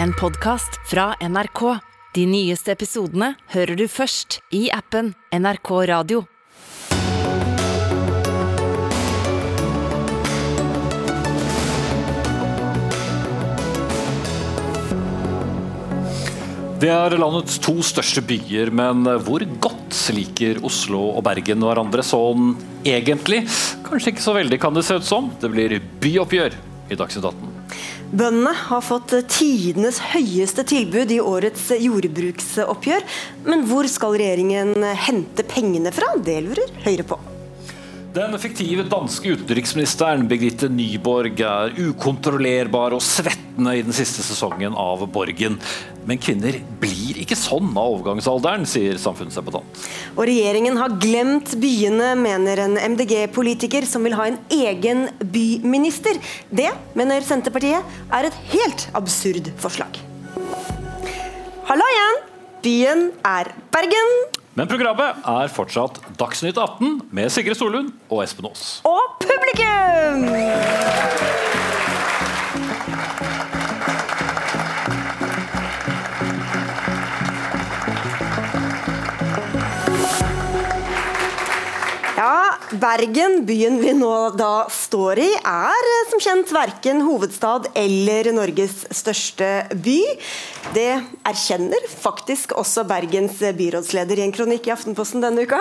en podkast fra NRK. De nyeste episodene hører du først i appen NRK Radio. Det er landets to største byer, men hvor godt liker Oslo og Bergen hverandre sånn egentlig? Kanskje ikke så veldig, kan det se ut som. Det blir byoppgjør i Dagsnytt 18. Bøndene har fått tidenes høyeste tilbud i årets jordbruksoppgjør. Men hvor skal regjeringen hente pengene fra? Det lurer Høyre på. Den fiktive danske utenriksministeren Birgitte Nyborg er ukontrollerbar og svettende i den siste sesongen av Borgen. Men kvinner blir ikke sånn av overgangsalderen, sier samfunnsdebattant. Og regjeringen har glemt byene, mener en MDG-politiker som vil ha en egen byminister. Det, mener Senterpartiet, er et helt absurd forslag. Halla igjen! Byen er Bergen. Men programmet er fortsatt Dagsnytt 18 med Sigrid Solund og Espen Aas. Og publikum! Ja, Bergen, byen vi nå da står i, er eh, som kjent verken hovedstad eller Norges største by. Det erkjenner faktisk også Bergens byrådsleder i en kronikk i Aftenposten denne uka.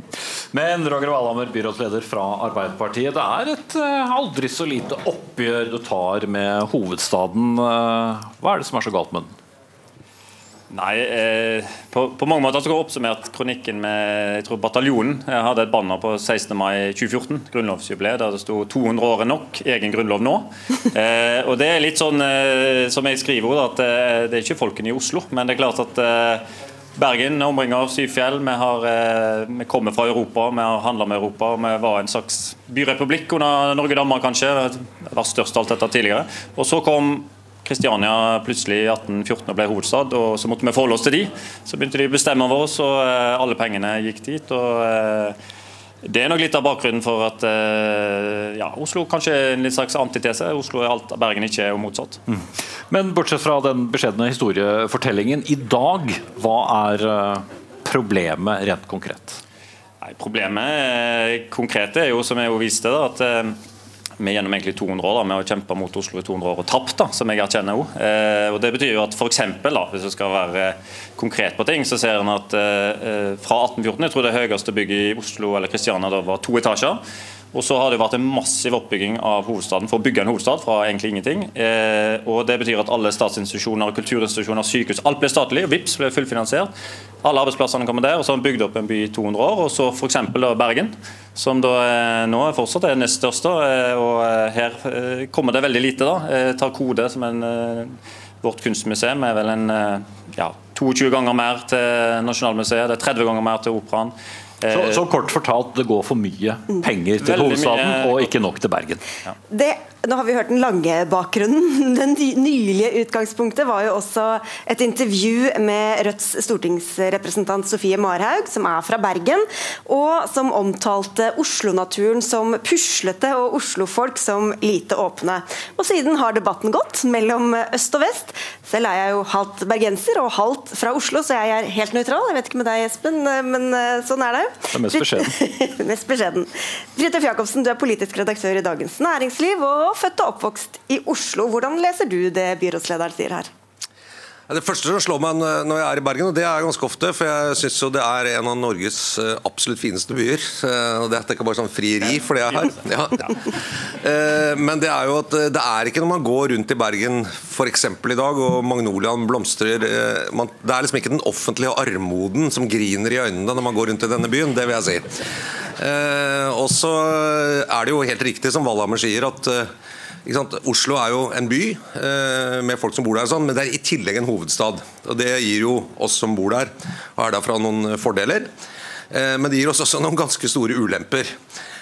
Men Roger Valhammer, byrådsleder fra Arbeiderpartiet. Det er et eh, aldri så lite oppgjør du tar med hovedstaden. Eh, hva er det som er så galt med den? Nei, eh, på, på, mange måter så går oppsummert kronikken med jeg tror Bataljonen. Jeg hadde et banner på 16. mai 2014, grunnlovsjubileet, der det sto 200 år er nok, egen grunnlov nå. Eh, og Det er litt sånn eh, som jeg skriver, at eh, det er ikke folkene i Oslo. Men det er klart at eh, Bergen omringer syv. Vi, har, eh, vi, kommer fra Europa, vi har handla med Europa. Vi var en slags byrepublikk under Norge-Danmark, kanskje. Det var størst alt dette tidligere. Og så kom Kristiania plutselig i 1814 ble hovedstad, og så måtte vi forholde oss til de. Så begynte de å bestemme over oss, og eh, alle pengene gikk dit. og eh, det er nok litt av bakgrunnen for at eh, ja, Oslo kanskje er en litt slags antitese. Oslo er alt Bergen ikke er, og motsatt. Mm. Men bortsett fra den beskjedne historiefortellingen, i dag, hva er problemet rent konkret? Nei, problemet konkret er jo, som jeg jo viste, da, at vi gjennom egentlig 200 år da, med å kjempe mot Oslo i 200 år og tapt, da, som jeg erkjenner òg. Eh, og det betyr jo at for eksempel, da, hvis du skal være konkret på ting, så ser en at eh, fra 1814, jeg tror det høyeste bygget i Oslo eller Kristiania da var to etasjer. Og så har det vært en massiv oppbygging av hovedstaden for å bygge en hovedstad fra egentlig ingenting. Eh, og Det betyr at alle statsinstitusjoner, kulturinstitusjoner, sykehus, alt ble statlig. og VIPS ble fullfinansiert. Alle arbeidsplassene kommer der. og Så har vi bygd opp en by i 200 år. Og så f.eks. Bergen, som da eh, nå fortsatt er nest største. Eh, og eh, her eh, kommer det veldig lite. da. Tar Kode som en Vårt kunstmuseum er vel en ja, 22 ganger mer til Nasjonalmuseet, det er 30 ganger mer til Operaen. Så, så, kort fortalt, det går for mye penger til hovedstaden og ikke nok til Bergen? Ja. Det nå har vi hørt den lange bakgrunnen. Den nylige utgangspunktet var jo også et intervju med Rødts stortingsrepresentant Sofie Marhaug, som er fra Bergen, og som omtalte Oslo-naturen som puslete og Oslo-folk som lite åpne. Og siden har debatten gått mellom øst og vest. Selv er jeg jo halvt bergenser og halvt fra Oslo, så jeg er helt nøytral. Jeg vet ikke med deg, Espen, men eh, sånn er det. Det er mest beskjeden. mest beskjeden. Fridtjof Jacobsen, du er politisk redaktør i Dagens Næringsliv. og født og oppvokst i Oslo. Hvordan leser du det byrådslederen sier her? Det første som slår meg når jeg er i Bergen, og det er ganske ofte, for jeg syns det er en av Norges eh, absolutt fineste byer. og Det er ikke bare sånn frieri for det jeg har. Ja. Eh, men det er jo at eh, det er ikke når man går rundt i Bergen f.eks. i dag, og magnoliaen blomstrer Det er liksom ikke den offentlige armoden som griner i øynene når man går rundt i denne byen, det vil jeg si. Og så er det jo helt riktig som Valhammer sier, at Oslo er jo en by eh, med folk som bor der, sånn, men det er i tillegg en hovedstad. og Det gir jo oss som bor der, og er derfra noen fordeler. Eh, men det gir oss også noen ganske store ulemper.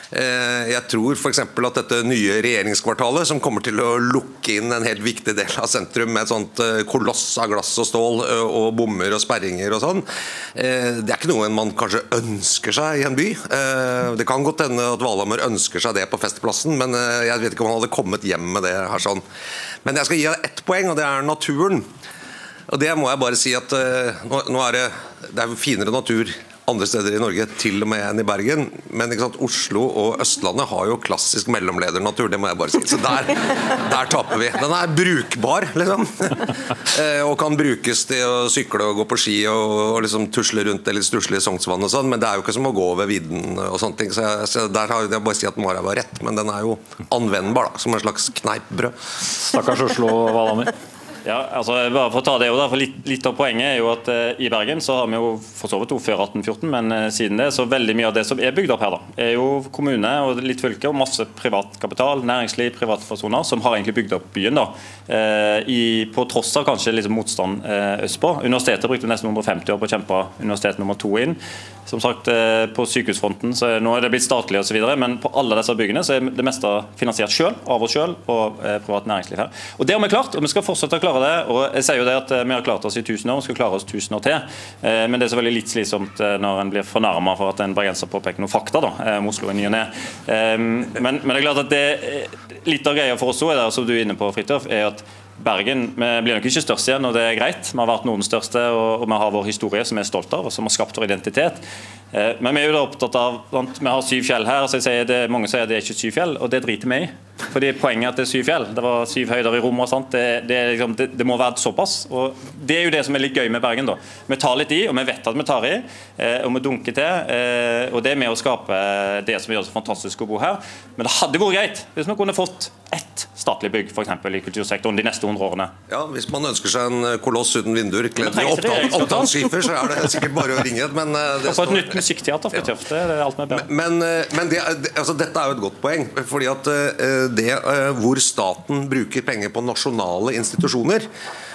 Eh, jeg tror f.eks. at dette nye regjeringskvartalet, som kommer til å lukke inn en helt viktig del av sentrum med et sånt eh, koloss av glass og stål eh, og bommer og sperringer og sånn, det er ikke noe man kanskje ønsker seg i en by. Det kan godt hende at Valhammer ønsker seg det på Festplassen, men jeg vet ikke om han hadde kommet hjem med det her sånn. Men jeg skal gi deg ett poeng, og det er naturen. Og det må jeg bare si at nå, er det, det er finere natur andre steder i Norge, til og med enn i Bergen. Men Oslo og Østlandet har jo klassisk mellomledernatur, det må jeg bare si. Så der, der taper vi. Den er brukbar, liksom. Eh, og kan brukes til å sykle og gå på ski og, og liksom tusle rundt det litt stusslige Sognsvann og sånn, men det er jo ikke som å gå over vidden og sånne ting. Så, jeg, så der har jeg bare si at Mara var rett, men den er jo anvendbar, da, som en slags kneippbrød. Stakkars Oslo og Valhammer. Ja, altså bare for å ta det da, for litt, litt, av poenget er jo at eh, I Bergen så har vi jo for så vidt før 1814, men eh, siden det så veldig mye av det som er bygd opp her, da, er jo kommune og litt fylke og masse privat kapital, næringsliv, privatpersoner som har egentlig bygd opp byen. da, eh, i, På tross av kanskje liksom motstand østpå. Universitetet brukte nesten 150 år på å kjempe universitet nummer to inn. Som sagt, På sykehusfronten så er, nå er det blitt statlig osv., men på alle disse byggene så er det meste finansiert sjøl, av oss sjøl og privat næringsliv her. Og Det har vi klart, og vi skal fortsette å klare det. og jeg sier jo det at eh, Vi har klart oss i 1000 år, vi skal klare oss 1000 år til. Eh, men det er selvfølgelig litt slitsomt eh, når en blir fornærma for at en bergenser påpeker noen fakta da, om Oslo i ny og ne. Men, men, det er klart at det, litt av greia for oss òg, som du er inne på, Fridtjof, er at Bergen vi blir nok ikke størst igjen, og det er greit. Vi har vært Nordens største, og, vi har vår historie som vi er stolt av, og som har skapt vår identitet. Men vi er jo da opptatt av Vi har syv fjell her. så jeg sier det, Mange sier det er ikke syv fjell, og det driter vi i. Fordi Poenget er at det er syv fjell. Det var syv høyder i rommet. og Det, det, liksom, det, det, må være såpass. og Det er jo det som er litt gøy med Bergen. da. Vi tar litt i, og vi vet at vi tar i, eh, og vi dunker til. Eh, og Det er med å skape det som gjør det så fantastisk å bo her. Men det hadde vært greit hvis vi kunne fått ett statlig bygg for eksempel, i kultursektoren de neste 100 årene. Ja, Hvis man ønsker seg en eh, koloss uten vinduer kledd i opptaksskifer, så er det sikkert bare å ringe. Men det står... et nytt musikkteater, ja. det er alt vi ber Men, men det, altså, dette er jo et godt poeng. fordi at det eh, hvor staten bruker penger på nasjonale institusjoner.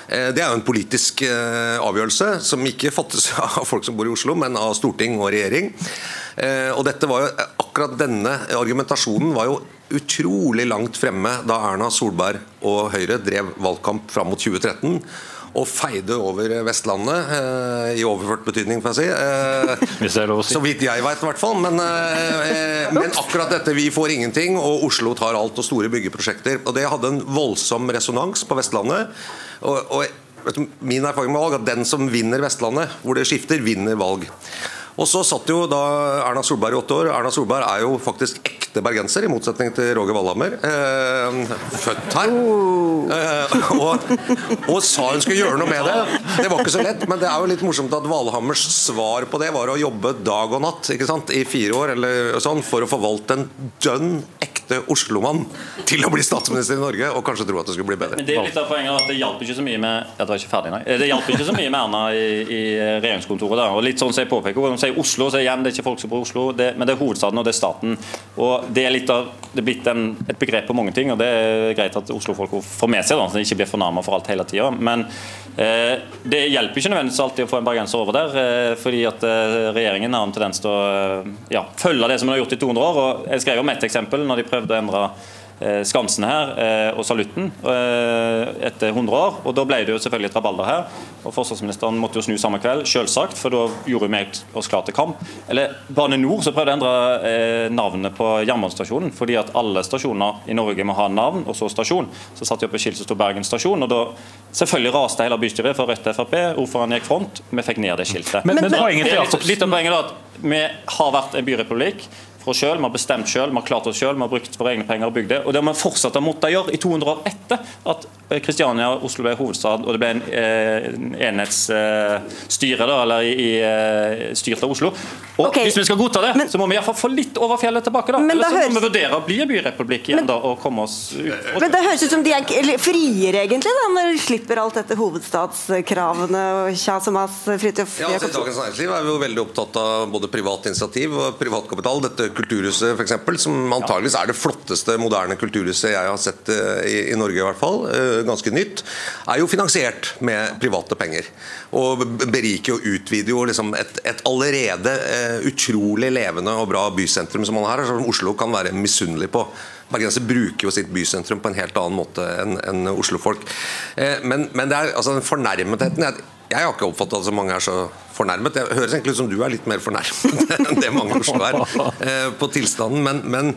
Eh, det er jo en politisk eh, avgjørelse som ikke fattes av folk som bor i Oslo, men av storting og regjering. Og dette var jo, akkurat denne argumentasjonen var jo utrolig langt fremme da Erna Solberg og Høyre drev valgkamp fram mot 2013 og feide over Vestlandet, eh, i overført betydning, får jeg si. Eh, si. Så vidt jeg veit, i hvert fall. Men, eh, men, akkurat dette 'vi får ingenting' og Oslo tar alt og store byggeprosjekter. Og Det hadde en voldsom resonans på Vestlandet. og, og Min erfaring med valg er at den som vinner Vestlandet, hvor det skifter, vinner valg. Og så satt jo da Erna Solberg i åtte år. Erna Solberg er jo faktisk ekte bergenser, i motsetning til Roger Wallhammer. Eh, født her. Eh, og, og, sa hun skulle gjøre noe med det. Det var ikke så lett, men det er jo litt morsomt at Valhammers svar på det var å jobbe dag og natt i fire år eller sånn, for å forvalte en dønn ekte Oslo-mann til å bli statsminister i Norge, og kanskje tro at det skulle bli bedre. Men det er litt av poenget at det hjalp ikke så mye med jeg var ikke ferdig, nei. Det hjalp ikke så mye med Erna i, i regjeringskontoret. Da. og litt sånn som jeg påpeker, sier Oslo, så igjen, det er ikke folk som bor i Oslo, det, men det er hovedstaden og det er staten. Og Det er litt av, det er blitt en, et begrep på mange ting, og det er greit at Oslo-folk får med seg, da, så de ikke blir fornærma for alt hele tida. Eh, det hjelper ikke nødvendigvis alltid å få en bergenser over der, eh, fordi at eh, regjeringen har en tendens til å ja, følge det som de har gjort i 200 år. og Jeg skrev om ett eksempel når de prøvde å endre Skansen her eh, og Salutten eh, etter 100 år. og Da ble det jo selvfølgelig et rabalder her. og Forsvarsministeren måtte jo snu samme kveld, selvsagt, for da gjorde vi oss klar til kamp. Eller Bane Nor så prøvde å endre navnet på jernbanestasjonen, fordi at alle stasjoner i Norge må ha navn og så stasjon. Så satte de opp et skilt som sto Bergen stasjon, og da selvfølgelig raste hele bystyret for Rødt og Frp. Ordføreren gikk front, vi fikk ned det skiltet. Men, men, men, litt, litt av poenget da, at Vi har vært en byrepublikk for oss sjøl, vi har bestemt sjøl, vi har klart oss sjøl, vi har brukt våre egne penger og bygd det. Og det har vi fortsatt å måtte gjøre i 200 år etter at Kristiania og Oslo ble hovedstad og det ble en eh, enhetsstyre, eh, eller i, eh, styrt av Oslo. Og okay. Hvis vi skal godta det, men, så må vi iallfall få litt over fjellet tilbake. da. Eller så må vi vurdere å bli en byrepublikk igjen men, da, og komme oss ut. Men Det høres ut som de er friere, egentlig, da, når de slipper alt dette hovedstadskravene og kjas og mas. Fridtjof ja, altså, Dagens Næringsliv er jo veldig opptatt av både privat initiativ og privatkapital. Dette kulturhuset, f.eks., som antageligvis er det flotteste moderne kulturhuset jeg har sett i, i Norge, i hvert fall, ganske nytt, er jo finansiert med private penger. Og beriker og utvider jo liksom et, et allerede utrolig levende og bra bysentrum som man har, som Oslo kan være misunnelig på. Bergensere bruker jo sitt bysentrum på en helt annen måte enn en Oslo-folk. Men, men, det er altså den fornærmetheten jeg, jeg har ikke oppfattet at så mange er så fornærmet. Det høres egentlig ut som du er litt mer fornærmet enn det mange i Oslo er eh, på tilstanden. Men, men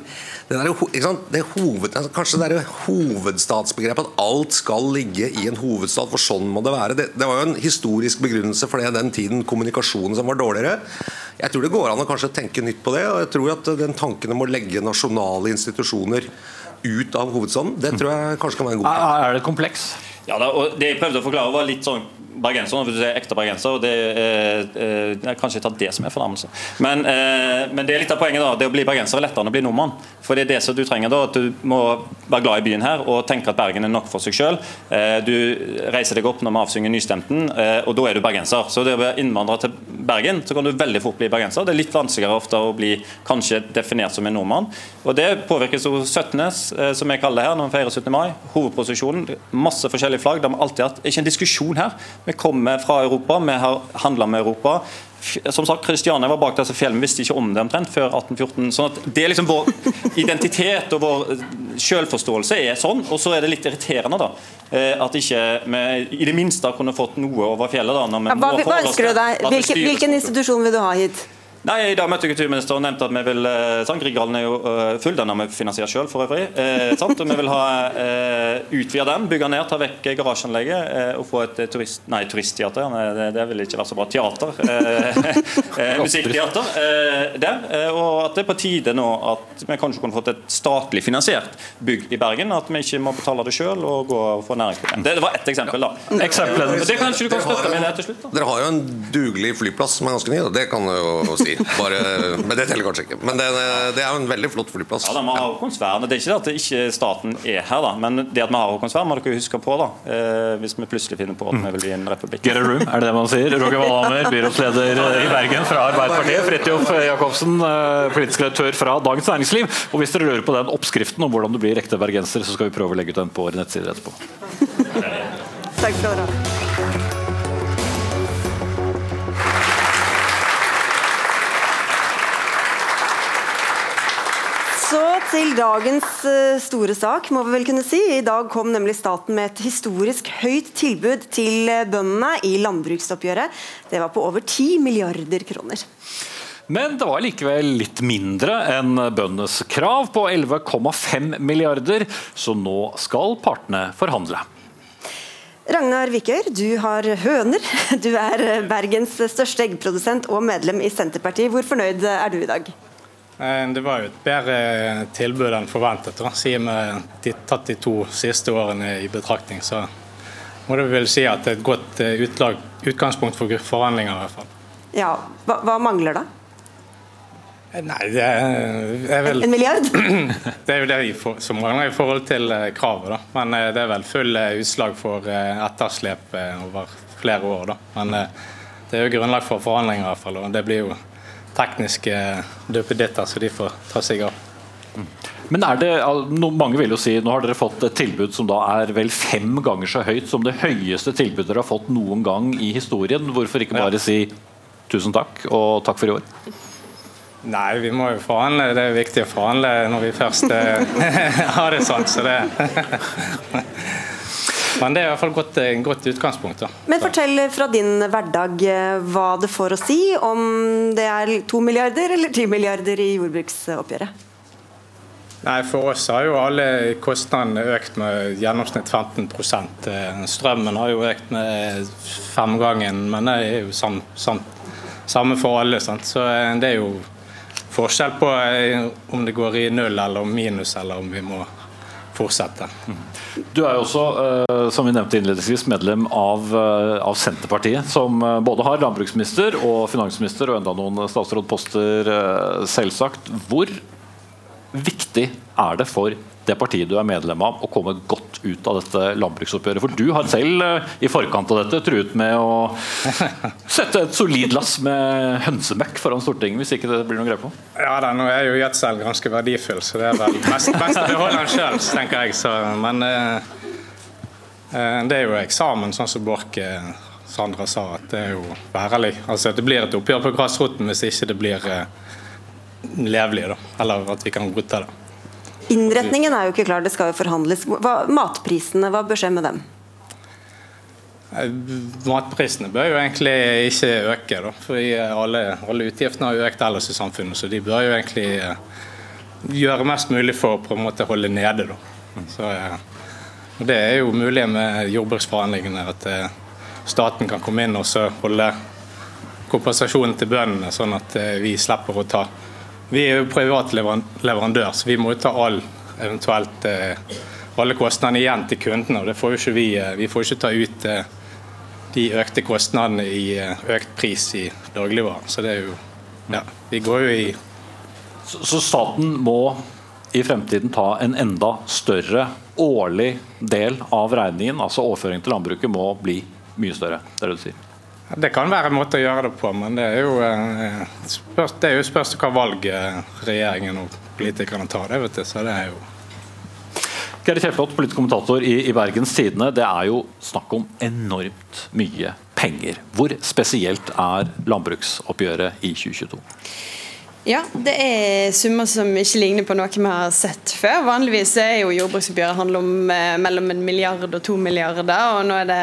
det der, det hoved, altså, kanskje det der hovedstadsbegrepet, at alt skal ligge i en hovedstad, for sånn må det være. Det, det var jo en historisk begrunnelse for det den tiden kommunikasjonen som var dårligere. Jeg tror det går an å kanskje tenke nytt på det. og jeg tror at den tanken om å legge nasjonale institusjoner ut av hovedstaden, det tror jeg kanskje kan være en god plan. Er det kompleks? Ja, da, og Det jeg prøvde å forklare, var litt sånn bergenser, hvis du sier ekte bergenser. Det er, eh, jeg kan ikke ta det som er fornærmelse. Men, eh, men, det er litt av poenget. da, Det å bli bergenser er lettere enn å bli nordmann. For det er det som du trenger da, at du må være glad i byen her og tenke at Bergen er nok for seg sjøl. Eh, du reiser deg opp når vi avsynger Nystemten, eh, og da er du bergenser. Så det å være innvandrer til Bergen, så kan du veldig fort bli bergenser. Det er litt vanskeligere ofte å bli kanskje definert som en nordmann. Og Det påvirkes av 17. Eh, som jeg kaller det her når vi feirer 17. mai. Hovedprosesjonen, masse forskjellige flagg. Det har alltid hatt, ikke en diskusjon her. Vi kommer fra Europa, vi har handla med Europa. Som sagt, Kristiania var bak disse fjellene, visste ikke om det omtrent før 1814. sånn at det er liksom Vår identitet og vår eh, selvforståelse er sånn. Og så er det litt irriterende da, eh, at ikke vi i det minste har kunnet fått noe over fjellet. da, ja, hva, hva ønsker du deg? Hvilken, hvilken institusjon vil du ha hit? Nei, I dag møtte kulturministeren og nevnte at vi vil eh, sant, Grieghallen er jo uh, full, den har vi finansiert selv for øvrig. Eh, sant, og Vi vil ha eh, utvide den, bygge ned, ta vekk garasjeanlegget eh, og få et turist, nei, turistteater. Det, det vil ikke være så bra. Teater. Eh, musikkteater. der, og at det er på tide nå at vi kanskje kunne fått et statlig finansiert bygg i Bergen. At vi ikke må betale det selv og gå for næringslivet. Det, det var ett eksempel, da. Eksempel. Det kan kanskje du kan støtte meg til slutt? Da. Dere har jo en dugelig flyplass som er ganske ny. Da. Det kan du jo si. Bare, men det teller kanskje ikke. Men det, det er jo en veldig flott flyplass. Ja, da, har. Det er ikke det at ikke staten er her, da. men det at vi har Håkonsvern, må dere huske på. da eh, Hvis vi plutselig finner på at vi vil bli en republikk. Get a room, er det det man sier? Roger Valhammer, byrådsleder i Bergen fra Arbeiderpartiet. Fridtjof Jacobsen, eh, politisk redaktør fra Dagens Næringsliv. Og hvis dere lurer på den oppskriften om hvordan du blir ekte bergenser, så skal vi prøve å legge ut den på våre nettsider etterpå. Takk skal dere ha. Så til dagens eh, store sak, må vi vel kunne si. I dag kom nemlig staten med et historisk høyt tilbud til eh, bøndene i landbruksoppgjøret. Det var på over 10 milliarder kroner. Men det var likevel litt mindre enn bøndenes krav på 11,5 milliarder, så nå skal partene forhandle. Ragnar Vikør, du har høner. Du er Bergens største eggprodusent og medlem i Senterpartiet. Hvor fornøyd er du i dag? Eh, det var jo et bedre tilbud enn forventet, da. siden vi tatt de to siste årene i betraktning. Så må det vel si at det er et godt eh, utlag, utgangspunkt for forhandlinger. i hvert fall. Ja, Hva, hva mangler da? Eh, nei, det er vel En milliard? Det er jo det som mangler i forhold til kravet. da. Men det er vel full utslag for etterslep over flere år. da. Men det er jo grunnlag for forhandlinger i hvert fall. og det blir jo tekniske duppeditter som de får ta seg av. Men er det, mange vil jo si, Nå har dere fått et tilbud som da er vel fem ganger så høyt som det høyeste tilbudet dere har fått noen gang i historien. Hvorfor ikke bare si tusen takk og takk for i år? Nei, vi må jo forhandle. Det er viktig å forhandle når vi først eh, har det sånn. Så det Men det er i hvert fall godt, eh, godt utgangspunkt. Da. Men fortell fra din hverdag eh, hva det får å si om det er to milliarder eller ti milliarder i jordbruksoppgjøret? Nei, For oss har jo alle kostnadene økt med gjennomsnitt 15 eh, Strømmen har jo økt med femgangen, men det er jo samme, sam, samme for alle. Sant? Så det er jo forskjell på om det går i null eller minus, eller om vi må fortsette. Du er jo også, eh, som vi nevnte innledningsvis, medlem av, eh, av Senterpartiet, som eh, både har landbruksminister og finansminister og enda noen statsrådposter, selvsagt. Hvor viktig er det for det partiet du er medlem av, å komme godt ut av dette landbruksoppgjøret? For du har selv eh, i forkant av dette truet med å sette et solid lass med hønsemøkk foran Stortinget, hvis ikke det blir noe greie på? Ja da, nå er jo gjødsel ganske verdifull, så det er vel best, best å beholde den sjøl, tenker jeg. Så, men eh, eh, det er jo eksamen, sånn som Borch eh, Sandra sa, at det er jo værelig. Altså at det blir et oppgjør på grasroten hvis ikke det blir eh, levelig, da. Eller at vi kan godta det. Innretningen er jo ikke klar, det skal jo forhandles. Hva, matprisene, hva bør skje med dem? Matprisene bør jo egentlig ikke øke, da. fordi alle, alle utgiftene har økt ellers i samfunnet, så de bør jo egentlig eh, gjøre mest mulig for å på en måte holde nede. Da. Så, eh, det er jo mulig med jordbruksforhandlingene at eh, staten kan komme inn og holde kompensasjonen til bøndene, sånn at vi slipper å ta Vi er jo privat leverandør, så vi må ta all eventuelt eh, alle kostnadene igjen til kundene. og det får jo ikke Vi eh, vi får ikke ta ut eh, de økte kostnadene i økt pris i dagligvarer. Så det er jo Ja, vi går jo i Så, så staten må i fremtiden ta en enda større årlig del av regningen, altså overføring til landbruket, må bli mye større. Det er det du sier. Det kan være en måte å gjøre det på, men det er jo, eh, spørs, det er jo spørs hva valg eh, regjeringen og politikerne tar. det vet du, så det er jo Geir Kjellflot, politisk kommentator i, i Bergens Tidende. Det er jo snakk om enormt mye penger. Hvor spesielt er landbruksoppgjøret i 2022? Ja, det er summer som ikke ligner på noe vi har sett før. Vanligvis er jo jordbruksoppgjøret handler om eh, mellom en milliard og to milliarder, og nå er det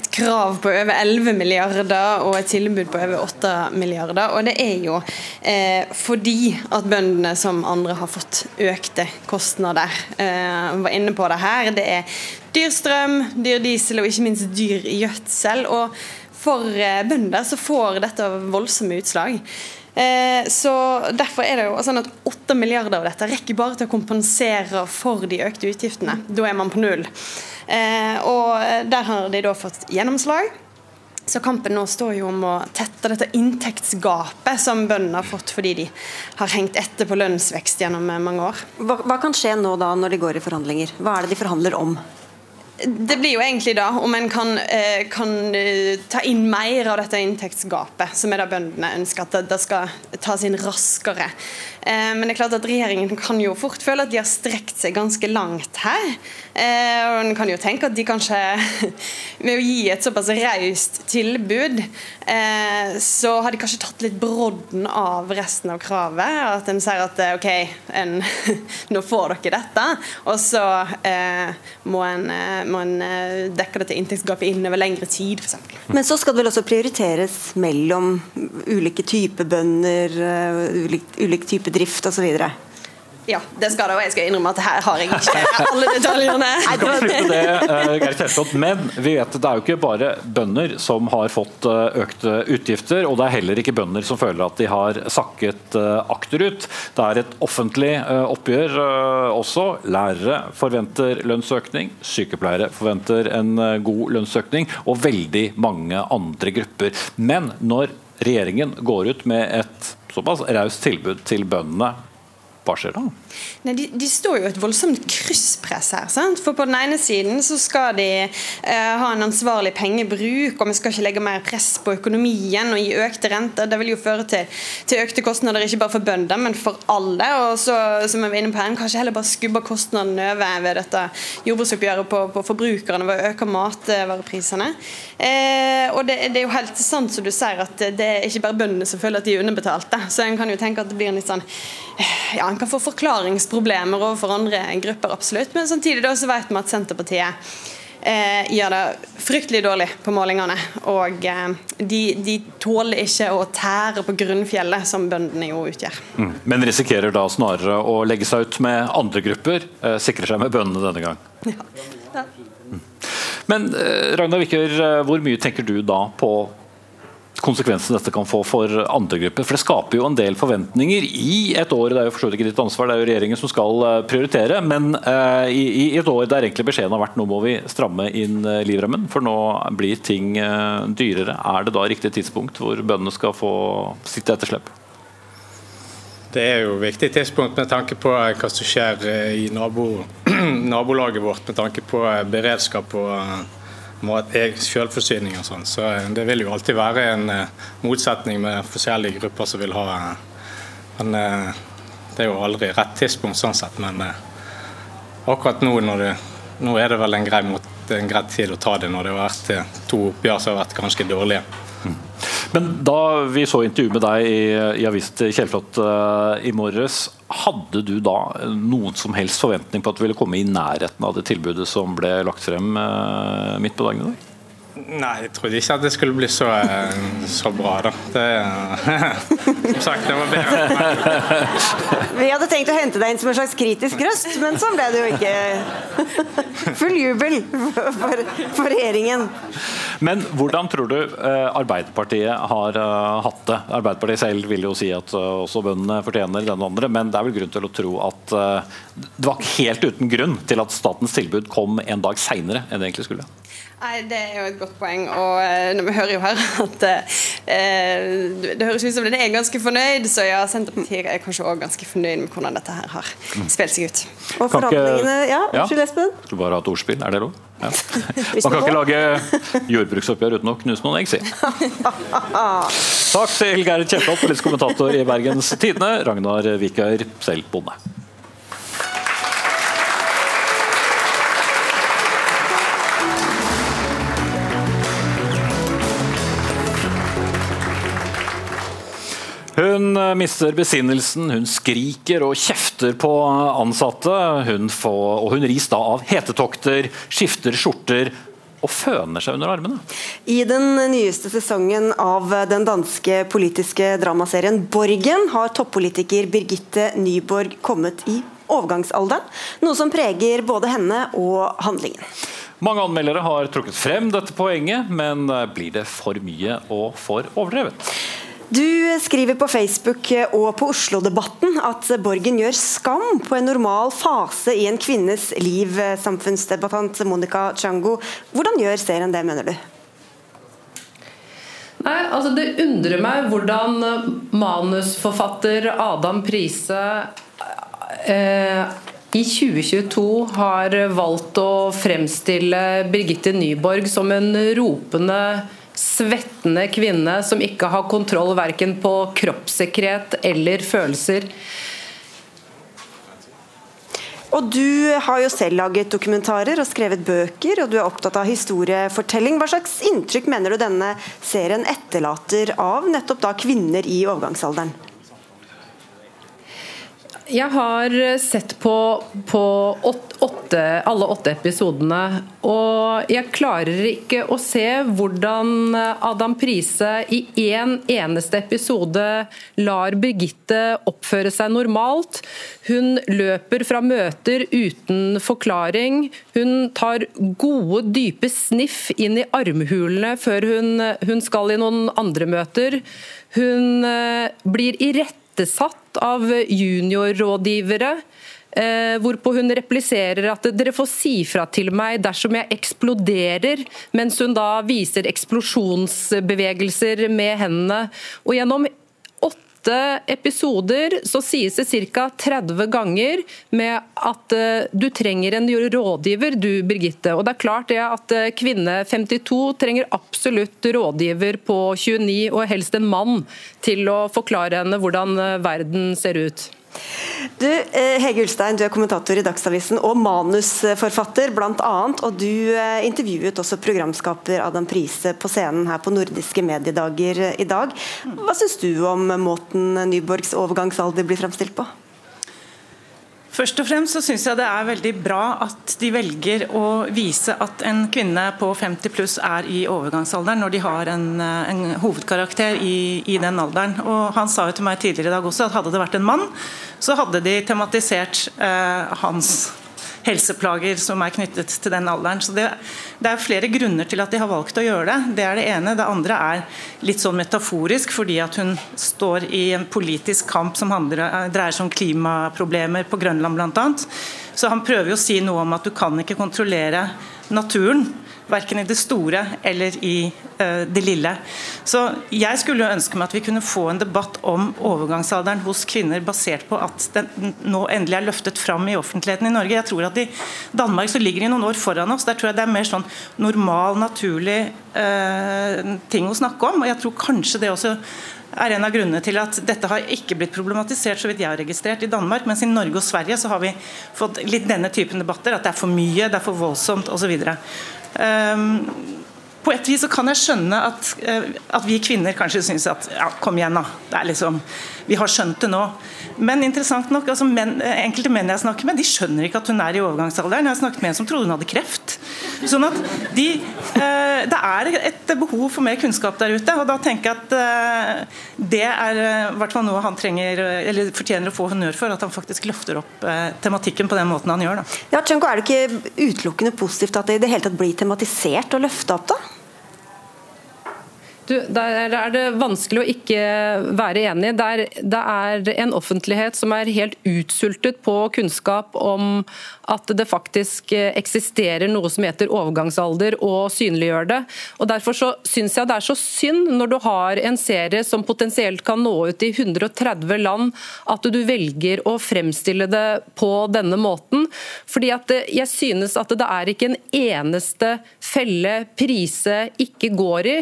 et krav på over 11 milliarder og et tilbud på over 8 milliarder. Og det er jo eh, fordi at bøndene som andre har fått økte kostnader. Eh, var inne på det her. Det er dyr strøm, dyr diesel og ikke minst dyr gjødsel. Og for eh, bønder så får dette voldsomme utslag. Eh, så Derfor er det jo sånn at 8 milliarder av dette rekker bare til å kompensere for de økte utgiftene. Da er man på null. Eh, og Der har de da fått gjennomslag. Så kampen nå står jo om å tette dette inntektsgapet som bøndene har fått fordi de har hengt etter på lønnsvekst gjennom mange år. Hva, hva kan skje nå da når de går i forhandlinger? Hva er det de forhandler om? Det blir jo egentlig da om en kan, eh, kan eh, ta inn mer av dette inntektsgapet, som er det bøndene ønsker, at det, skal tas inn raskere. Eh, men det er klart at regjeringen kan jo fort føle at de har strekt seg ganske langt her. Og en kan jo tenke at de kanskje, ved å gi et såpass raust tilbud, så har de kanskje tatt litt brodden av resten av kravet. At en sier at OK, en, nå får dere dette, og så må en, eh, dekker dette inntektsgapet inn over lengre tid, f.eks. Men så skal det vel også prioriteres mellom ulike typer bønder, eh, ulik, ulik type drift osv.? Ja, det skal det, og jeg skal innrømme at her har jeg ikke alle detaljene. Vi kan slutte det, eh, Geir Kjellflot, men vi vet det er jo ikke bare bønder som har fått eh, økte utgifter, og det er heller ikke bønder som føler at de har sakket eh, akterut. Det er et offentlig oppgjør også. Lærere forventer lønnsøkning, sykepleiere forventer en god lønnsøkning, og veldig mange andre grupper. Men når regjeringen går ut med et såpass raust tilbud til bøndene, hva skjer da? Nei, de, de står jo et voldsomt krysspress her. Sant? For På den ene siden så skal de eh, ha en ansvarlig pengebruk, og vi skal ikke legge mer press på økonomien og gi økte renter. Det vil jo føre til, til økte kostnader ikke bare for bønder, men for alle. Og så, som jeg var inne på her, kanskje heller bare skubbe kostnadene over ved dette jordbruksoppgjøret på, på forbrukerne ved å øke matvareprisene. Eh, og det, det er jo helt sant som du sier, at det er ikke bare bøndene som føler at de er underbetalte. Så en kan jo tenke at det blir litt sånn ja, en kan få forklaringsproblemer overfor andre grupper, absolutt. Men samtidig da så vet vi at Senterpartiet eh, gjør det fryktelig dårlig på målingene. Og eh, de, de, tåler ikke å tære på grunnfjellet, som bøndene jo utgjør. Mm. Men risikerer da snarere å legge seg ut med andre grupper, eh, sikrer seg med bøndene denne gang. Ja. Ja. Men eh, Ragnar Wikker, eh, hvor mye tenker du da på konsekvensene dette kan få for andre grupper? For Det skaper jo en del forventninger i et år, det er jo for ikke ditt ansvar, det er jo regjeringen som skal eh, prioritere, men uh, i, et år der egentlig beskjeden har vært nå må vi stramme inn uh, livremmen, for nå blir ting dyrere. Er det da riktig tidspunkt hvor bøndene skal få sitt etterslep? Det er jo et viktig tidspunkt med tanke på hva som skjer i nabo, nabolaget vårt, med tanke på beredskap og selvforsyning og sånn. Så det vil jo alltid være en motsetning med forskjellige grupper som vil ha Men det er jo aldri rett tidspunkt sånn sett. Men akkurat nå, det, nå er det vel en grei, en grei tid å ta det når det har vært to oppgjør som har vært ganske dårlige. Men da vi så intervju med deg i, i avisen Kjellflot i morges, hadde du da noen som helst forventning på at du ville komme i nærheten av det tilbudet som ble lagt frem uh, midt på dagen i dag? Nei, jeg trodde ikke at det skulle bli så, eh, så bra, da. Det, som sagt, det var bedre. Vi hadde tenkt å hente deg inn som en slags kritisk røst, men sånn ble det jo ikke. Full jubel for, for regjeringen. Men hvordan tror du eh, Arbeiderpartiet har hatt det? Arbeiderpartiet selv vil jo si at også bøndene fortjener den andre, men det er vel grunn til å tro at det var helt uten grunn til at statens tilbud kom en dag seinere enn det egentlig skulle? Nei, Det er jo et godt poeng. og uh, Vi hører jo her at uh, det høres ut som den er ganske fornøyd, så ja, Senterpartiet er kanskje òg ganske fornøyd med hvordan dette her har mm. spilt seg ut. Og forhandlingene Ja, unnskyld, Espen? Skulle bare ha et ordspill, er det lov? Ja. Man kan ikke lage jordbruksoppgjør uten å knuse noen egg, si. Takk til Geir Kjelltoft, politisk kommentator i Bergens Tidende, Ragnar Vikar, selv bonde. Hun eh, mister besinnelsen, hun skriker og kjefter på ansatte. Hun får, og hun ris da av hetetokter, skifter skjorter og føner seg under armene. I den nyeste sesongen av den danske politiske dramaserien Borgen har toppolitiker Birgitte Nyborg kommet i overgangsalderen, noe som preger både henne og handlingen. Mange anmeldere har trukket frem dette poenget, men blir det for mye og for overdrevet? Du skriver på Facebook og på Oslo-debatten at Borgen gjør skam på en normal fase i en kvinnes liv, samfunnsdebattant Monica Chango. Hvordan gjør serien det, mener du? Nei, altså Det undrer meg hvordan manusforfatter Adam Prise eh, i 2022 har valgt å fremstille Birgitte Nyborg som en ropende svettende kvinne som ikke har kontroll verken på kroppssikkerhet eller følelser. Og Du har jo selv laget dokumentarer og skrevet bøker, og du er opptatt av historiefortelling. Hva slags inntrykk mener du denne serien etterlater av nettopp da kvinner i overgangsalderen? Jeg har sett på, på åtte, alle åtte episodene, og jeg klarer ikke å se hvordan Adam Prise i én en eneste episode lar Birgitte oppføre seg normalt. Hun løper fra møter uten forklaring. Hun tar gode, dype sniff inn i armhulene før hun, hun skal i noen andre møter. Hun eh, blir i rette irettesatt av juniorrådgivere. Eh, hvorpå hun repliserer at dere får si fra til meg dersom jeg eksploderer, mens hun da viser eksplosjonsbevegelser med hendene. Og gjennom åtte episoder så sies det ca. 30 ganger med at uh, du trenger en rådgiver, du Birgitte. Og det er klart det at uh, kvinne 52 trenger absolutt rådgiver på 29, og helst en mann, til å forklare henne hvordan uh, verden ser ut. Du, eh, Hege Ulstein, du er kommentator i Dagsavisen og manusforfatter bl.a. Og du eh, intervjuet også programskaper Adam Prise på scenen her på Nordiske mediedager i dag. Hva syns du om måten Nyborgs overgangsalder blir fremstilt på? Først og fremst så syns jeg det er veldig bra at de velger å vise at en kvinne på 50 pluss er i overgangsalderen, når de har en, en hovedkarakter i, i, den alderen. Og Han sa jo til meg tidligere i dag også at hadde det vært en mann, så hadde de tematisert eh, hans helseplager som er knyttet til den alderen. Så det, det, er flere grunner til at de har valgt å gjøre det. Det er det ene. Det andre er litt sånn metaforisk, fordi at hun står i en politisk kamp som handler, dreier seg om klimaproblemer på Grønland bl.a. Så han prøver jo å si noe om at du kan ikke kontrollere naturen. Verken i det store eller i uh, det lille. Så jeg skulle jo ønske meg at vi kunne få en debatt om overgangsalderen hos kvinner basert på at den nå endelig er løftet fram i offentligheten i Norge. Jeg tror at I Danmark så ligger de noen år foran oss. Der tror jeg det er mer sånn normal, naturlig eh, ting å snakke om. og jeg tror kanskje det også er en av grunnene til at dette har ikke blitt problematisert så vidt jeg har registrert i Danmark, mens i Norge og Sverige så har vi fått litt denne typen debatter. At det er for mye, det er for voldsomt osv. Um, på et vis så kan jeg skjønne at, eh, at vi kvinner kanskje syns at ja, kom igjen, da. Det er liksom, vi har skjønt det nå. Men interessant nok, altså men, enkelte menn jeg snakker med, de skjønner ikke at hun er i overgangsalderen. Jeg har snakket med en som trodde hun hadde kreft. Sånn at de, eh, Det er et behov for mer kunnskap der ute. og da tenker jeg at eh, Det er eh, hvert fall noe han trenger, eller fortjener å få honnør for. At han faktisk løfter opp tematikken på den måten han gjør. Da. Ja, Tjønko, Er det ikke utelukkende positivt at det i det hele tatt blir tematisert og løfta opp? da? Du, der er det vanskelig å ikke være enig. Det er, det er, en offentlighet som er helt utsultet på kunnskap om at det faktisk eksisterer noe som heter overgangsalder, og synliggjør det. Og Derfor så syns jeg det er så synd når du har en serie som potensielt kan nå ut i 130 land, at du velger å fremstille det på denne måten. Fordi at Jeg synes at det er ikke en eneste felle Prise ikke går i.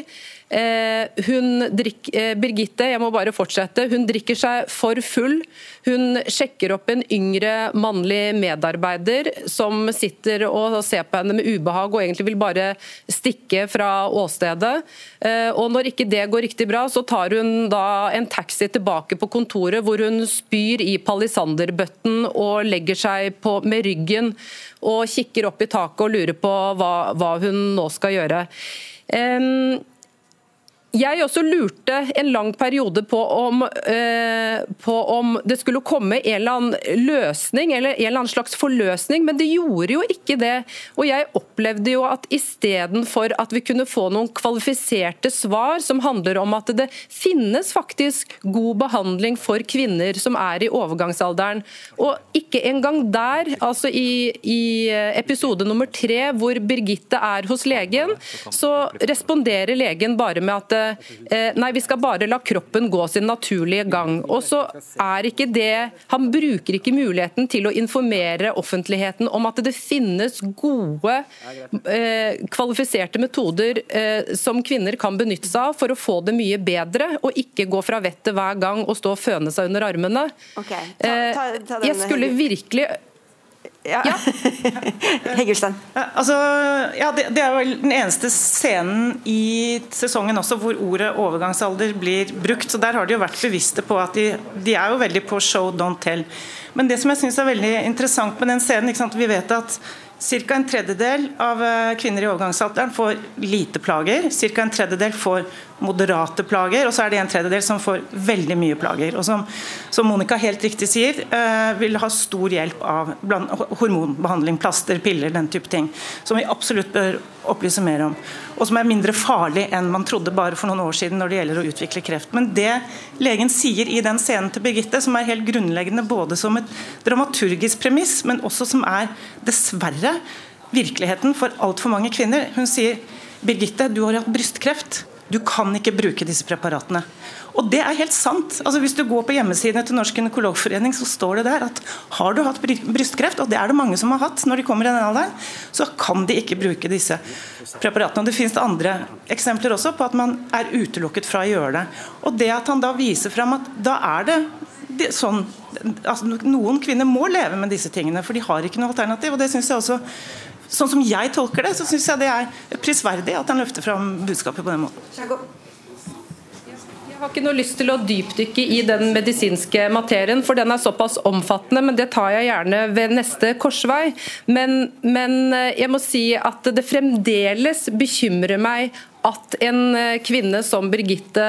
Eh, hun drikk, eh, Birgitte, jeg må bare fortsette. Hun drikker seg for full. Hun sjekker opp en yngre mannlig medarbeider som sitter og ser på henne med ubehag og egentlig vil bare stikke fra åstedet. Eh, og Når ikke det går riktig bra, så tar hun da en taxi tilbake på kontoret hvor hun spyr i palisanderbøtten og legger seg på, med ryggen og kikker opp i taket og lurer på hva, hva hun nå skal gjøre. Um, jeg også lurte en lang periode på om, eh, på om, det skulle komme en eller annen løsning, eller en eller annen slags forløsning, men det gjorde jo ikke det. Og jeg opplevde jo at istedenfor at vi kunne få noen kvalifiserte svar som handler om at det finnes faktisk god behandling for kvinner som er i overgangsalderen, og ikke engang der, altså i, i episode nummer tre hvor Birgitte er hos legen, så responderer legen bare med at Eh, nei, vi skal bare la kroppen gå sin naturlige gang. Og så er ikke det Han bruker ikke muligheten til å informere offentligheten om at det finnes gode, eh, kvalifiserte metoder eh, som kvinner kan benytte seg av for å få det mye bedre, og ikke gå fra vettet hver gang og stå og føne seg under armene. Okay. Ta, ta, ta jeg skulle virkelig ja. ja. Heggelstein. Ja, altså, ja, det, det, er vel den eneste scenen i sesongen også hvor ordet overgangsalder blir brukt. så Der har de jo vært bevisste på at de, de er jo veldig på show, don't tell. Men det som jeg syns er veldig interessant med den scenen Vi vet at Ca. en tredjedel av eh, kvinner i overgangsalderen får lite plager. Ca. en tredjedel får moderate plager, og så er det en tredjedel som får veldig mye plager. Og som, som Monica helt riktig sier, uh, vil ha stor hjelp av bland, hormonbehandling, plaster, piller, den type ting. Som vi absolutt bør opplyse mer om. Og som er mindre farlig enn man trodde bare for noen år siden når det gjelder å utvikle kreft. Men det legen sier i den scenen til Birgitte, som er helt grunnleggende både som et dramaturgisk premiss, men også som er dessverre virkeligheten for altfor mange kvinner. Hun sier Birgitte, du har hatt brystkreft. Du kan ikke bruke disse preparatene. Og det er helt sant. Altså Hvis du går på hjemmesidene til Norsk gynekologforening, så står det der at har du hatt brystkreft, og det er det mange som har hatt når de kommer i den alderen, så kan de ikke bruke disse preparatene. Og Det finnes andre eksempler også på at man er utelukket fra å gjøre det. Og det at han da viser fram at da er det Sånn, altså noen kvinner må leve med disse tingene, for de har ikke noe alternativ. og det synes jeg også Sånn som jeg tolker det, så syns jeg det er prisverdig at han løfter fram budskapet på den måten. Jeg har ikke noe lyst til å dypdykke i den medisinske materien, for den er såpass omfattende, men det tar jeg gjerne ved neste korsvei. Men, men eh, jeg må si at det fremdeles bekymrer meg at en eh, kvinne som Birgitte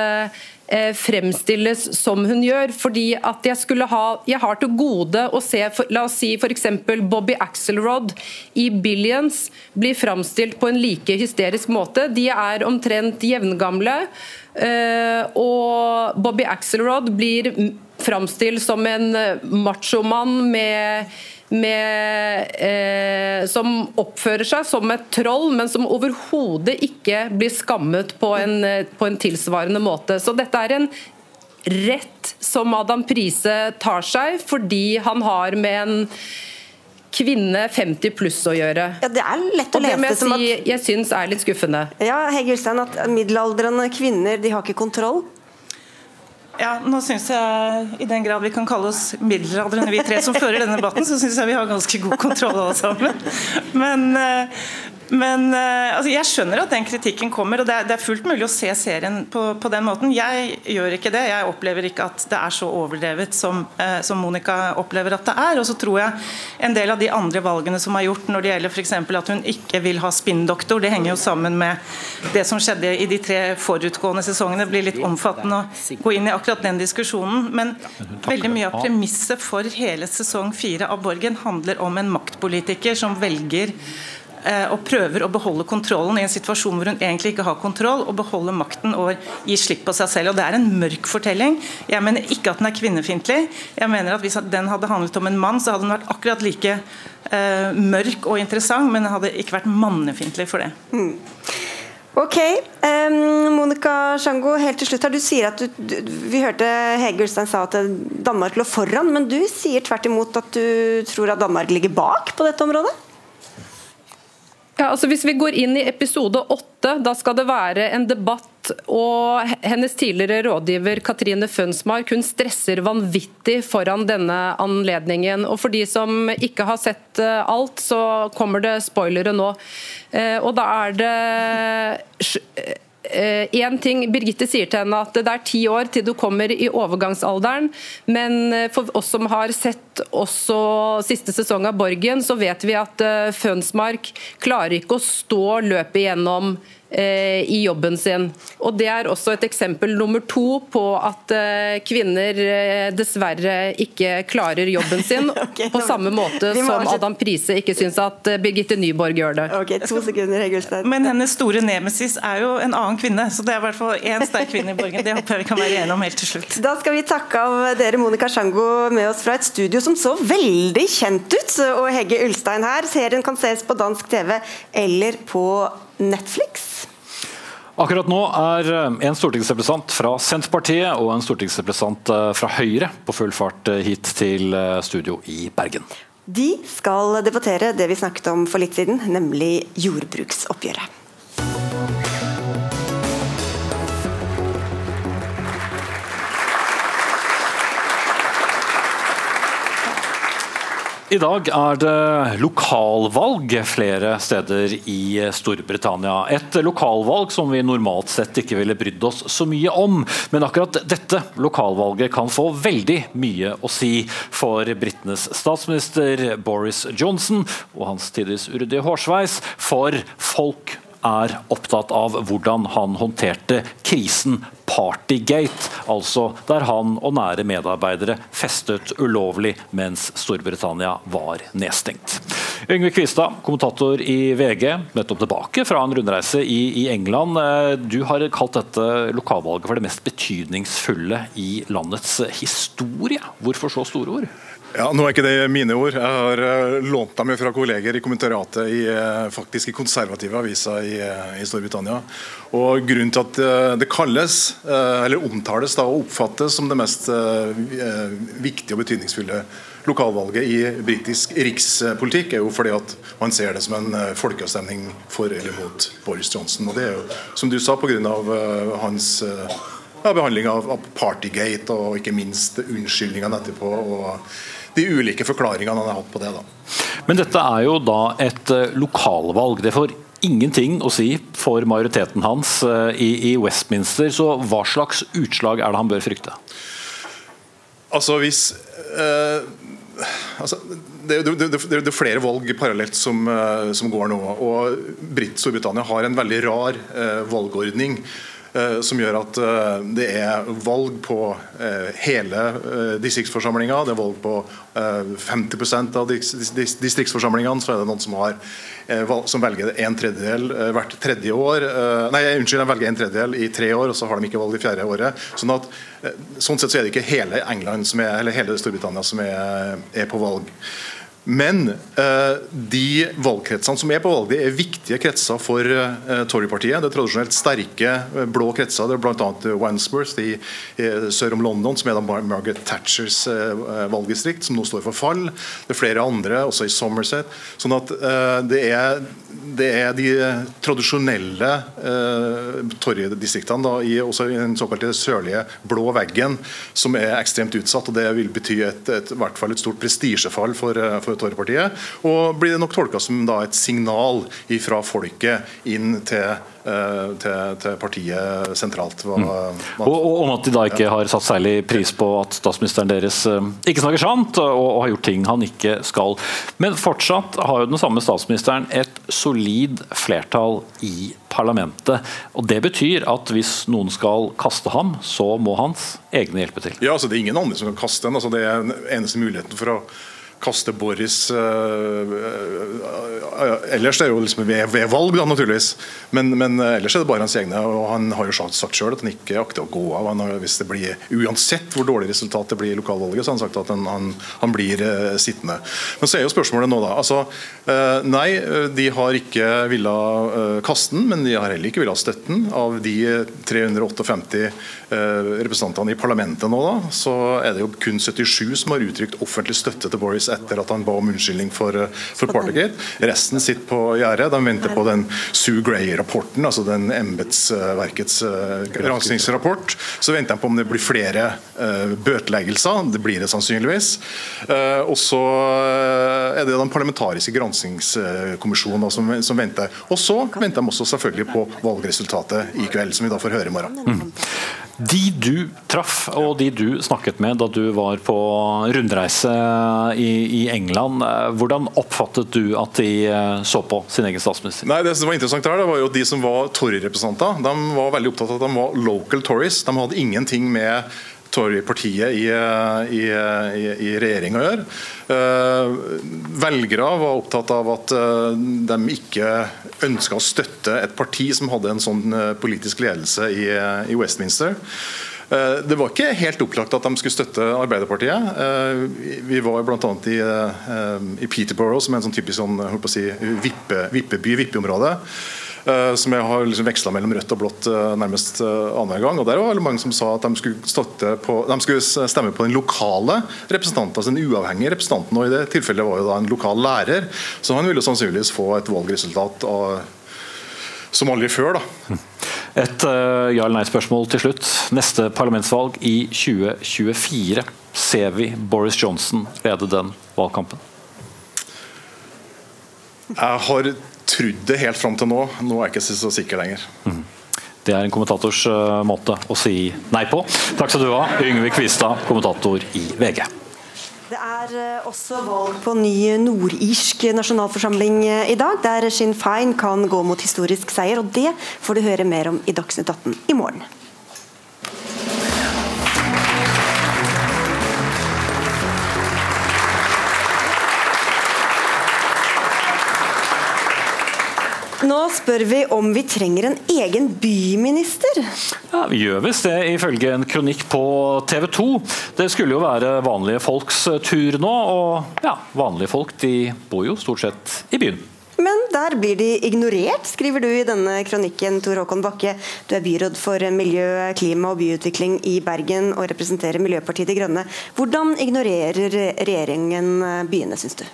fremstilles som hun gjør. fordi at Jeg skulle ha, jeg har til gode å se for, la oss si f.eks. Bobby Axelrod i Billions blir framstilt på en like hysterisk måte. De er omtrent jevngamle. Eh, og Bobby Axelrod blir framstilt som en machomann med med, eh, som oppfører seg som et troll, men som overhodet ikke blir skammet på en, på en tilsvarende måte. Så dette er en rett som Adam Prise tar seg, fordi han har med en kvinne 50 pluss å gjøre. Ja, Det er lett å lese det som si at jeg syns er litt skuffende. ja, Heggelstein, at middelaldrende kvinner de har ikke kontroll. Ja, nå synes jeg, I den grad vi kan kalle oss middelaldrende, vi tre som fører denne debatten, så syns jeg vi har ganske god kontroll alle sammen. Men, eh, men eh, altså jeg skjønner at den kritikken kommer, og det er, det er fullt mulig å se serien på, på, den måten. Jeg gjør ikke det. Jeg opplever ikke at det er så overdrevet som, eh, som Monica opplever at det er. Og så tror jeg en del av de andre valgene som er gjort når det gjelder f.eks. at hun ikke vil ha spinndoktor, det henger jo sammen med det som skjedde i de tre forutgående sesongene. Det blir litt omfattende å gå inn i akkurat den diskusjonen. Men veldig mye av premisset for hele sesong fire av Borgen handler om en maktpolitiker som velger og prøver å beholde kontrollen i en situasjon hvor hun egentlig ikke har kontroll, og beholde makten og gi slipp på seg selv. Og Det er en mørk fortelling. Jeg mener ikke at den er kvinnefiendtlig. Jeg mener at Hvis den hadde handlet om en mann, så hadde den vært akkurat like eh, mørk og interessant, men den hadde ikke vært mannefiendtlig for det. Ok, um, Monica Sjango, helt til slutt her. Du sier at du, du, Vi hørte Hege Ulstein sa at Danmark lå foran, men du sier tvert imot at du tror at Danmark ligger bak på dette området? Ja, altså Hvis vi går inn i episode åtte, da skal det være en debatt. og Hennes tidligere rådgiver Katrine Fønsmark hun stresser vanvittig foran denne anledningen. og For de som ikke har sett eh, alt, så kommer det spoilere nå. Eh, og da er det en ting Birgitte sier til henne at det er ti år til du kommer i overgangsalderen, men eh, for oss som har sett også siste sesong av Borgen, så vet vi at Fønsmark klarer ikke å stå løpet igjennom i jobben sin. Og Det er også et eksempel nummer to på at kvinner dessverre ikke klarer jobben sin, okay, på samme måte som Adam Prise ikke syns at Birgitte Nyborg gjør det. Ok, to sekunder, Heggelstein. Men hennes store nemesis er jo en annen kvinne, så det er i hvert fall én sterk kvinne i Borgen. Det håper jeg vi kan være enige om helt til slutt. Da skal vi takke av dere Monica Sjango med oss fra et studio som så veldig kjent ut, og Hegge Ulstein her. Serien kan ses på dansk TV eller på Netflix. Akkurat nå er en stortingsrepresentant fra Senterpartiet og en stortingsrepresentant fra Høyre på full fart hit til studio i Bergen. De skal debattere det vi snakket om for litt siden, nemlig jordbruksoppgjøret. I dag er det lokalvalg flere steder i Storbritannia. Et lokalvalg som vi normalt sett ikke ville brydd oss så mye om. Men akkurat dette lokalvalget kan få veldig mye å si for britenes statsminister Boris Johnson og hans tidvis uryddige hårsveis, for folk er opptatt av hvordan han håndterte krisen Partygate, altså der han og nære medarbeidere festet ulovlig mens Storbritannia var nedstengt. Yngve Kvistad, kommentator i VG, nettopp tilbake fra en rundreise i, i, England. Du har kalt dette lokalvalget for det mest betydningsfulle i landets historie. Hvorfor så store ord? Ja, Nå er ikke det mine ord. Jeg har uh, lånt dem fra kolleger i kommentariatet i, uh, faktisk i konservative aviser i, uh, i, Storbritannia. Og Grunnen til at det kalles, eller omtales da, og oppfattes som det mest viktige og betydningsfulle lokalvalget i britisk rikspolitikk, er jo fordi at man ser det som en folkeavstemning for eller mot Boris Johnson. Og Det er jo, som du sa, pga. hans ja, behandling av, av Partygate og ikke minst unnskyldningene etterpå. og de ulike forklaringene han har hatt på det. Da. Men dette er jo da et uh, lokalvalg. Det får ingenting å si for majoriteten hans uh, i, i, Westminster. Så hva slags utslag er det han bør frykte? Altså hvis uh, altså, det, det, det, det, er flere valg parallelt som, som går nå. og Britt Storbritannia har en veldig rar valgordning. Eh, som gjør at eh, det er valg på eh, hele distriktsforsamlinga. Det er valg på 50% av distriktsforsamlingene. Så er det noen som, har, som velger en tredjedel hvert tredje år. Nei, unnskyld, de velger en tredjedel i tre år, og så har de ikke valg i fjerde året. Sånn at sånn sett så er det ikke hele England er, eller hele Storbritannia som er, er på valg. Men eh, de valgkretsene som er på valget, er viktige kretser for eh, Torypartiet. Det er tradisjonelt sterke eh, blå kretser. Det er bl.a. Wandsworth i, sør om London, som er da Margaret Thatchers eh, valgdistrikt, som nå står for fall. Det er flere andre, også i Somerset. Sånn at eh, det er, det, er, de tradisjonelle eh, Tory-distriktene, også i den såkalte sørlige blå veggen, som er ekstremt utsatt. og Det vil bety et, et, fall et stort prestisjefall for, eh, for for Torpartiet, og blir det nok tolka som da et signal fra folket inn til eh, til, til, partiet sentralt. Hva, mm. og, og, om at de da ikke har satt særlig pris på at statsministeren deres eh, ikke snakker sant og, og, har gjort ting han ikke skal. Men fortsatt har jo den samme statsministeren et solid flertall i parlamentet. og Det betyr at hvis noen skal kaste ham, så må hans egne hjelpe til. Ja, altså Det er ingen andre som kan kaste ham. Altså, det er den eneste muligheten for å kaste Boris uh, Ellers er det jo liksom ved, valg, da, naturligvis. Men, men, ellers er det bare hans egne. og Han har jo sagt selv at han ikke akter å gå av. Har, hvis det blir, Uansett hvor dårlig resultat det blir i lokalvalget, så har han sagt at han, han, han blir sittende. Men så er jo spørsmålet nå, da. altså Nei, de har ikke villet kaste den, men de har heller ikke villet ha støtten Av de 358 representantene i parlamentet nå, da, så er det jo kun 77 som har uttrykt offentlig støtte til Boris etter at han ba om unnskyldning for, eh, for Partygate. Resten sitter på gjerdet. De venter på den Sue Gray-rapporten, altså den embetsverkets uh, granskingsrapport. Så venter de på om det blir flere uh, bøteleggelser. Det blir det sannsynligvis. Og så er det den parlamentariske granskingskommisjonen som, som, venter. Og så venter de også selvfølgelig på valgresultatet i kveld, som vi da får høre i morgen. Mm. De du traff og de du snakket med da du var på rundreise i, i England, eh, hvordan oppfattet du at de eh, så på sin egen statsminister? Nei, det som var interessant her, det var jo De som var Tory-representanter, de var veldig opptatt av at de var local Tories. De hadde ingenting med Tory-partiet i, i, i, i regjering å gjøre. Uh, velgere var opptatt av at de ikke ønska å støtte et parti som hadde en sånn politisk ledelse i, i Westminster. Det var ikke helt opplagt at de skulle støtte Arbeiderpartiet. Vi var bl.a. I, i Peterborough, som er en sånn typisk sånn, si, vippe, vippeby, vippeområde. Eh, som jeg har liksom veksla mellom rødt og blått eh, nærmest uh, annenhver gang. og Der var det mange som sa at de skulle, på, de skulle stemme på den lokale representanten, altså den uavhengige representanten. og I det tilfellet var jo da en lokal lærer, så han ville sannsynligvis få et valgresultat av, som aldri før. da. Et uh, ja- eller nei-spørsmål til slutt. Neste parlamentsvalg i 2024. Ser vi Boris Johnson lede den valgkampen? Jeg har trodd det helt fram til nå. Nå er jeg ikke så sikker lenger. Mm. Det er en kommentators uh, måte å si nei på. Takk skal du ha, Yngve Kvistad, kommentator i VG. Det er uh, også valg på ny nordirsk nasjonalforsamling uh, i dag, der Sinn Fein kan gå mot historisk seier. og Det får du høre mer om i Dagsnytt 18 i morgen. Nå spør vi om vi trenger en egen byminister. Ja, Vi gjør visst det, ifølge en kronikk på TV 2. Det skulle jo være vanlige folks tur nå, og ja, vanlige folk de bor jo stort sett i byen. Men der blir de ignorert, skriver du i denne kronikken, Tor Håkon Bakke. Du er byråd for miljø, klima og byutvikling i Bergen og representerer Miljøpartiet De Grønne. Hvordan ignorerer regjeringen byene, syns du?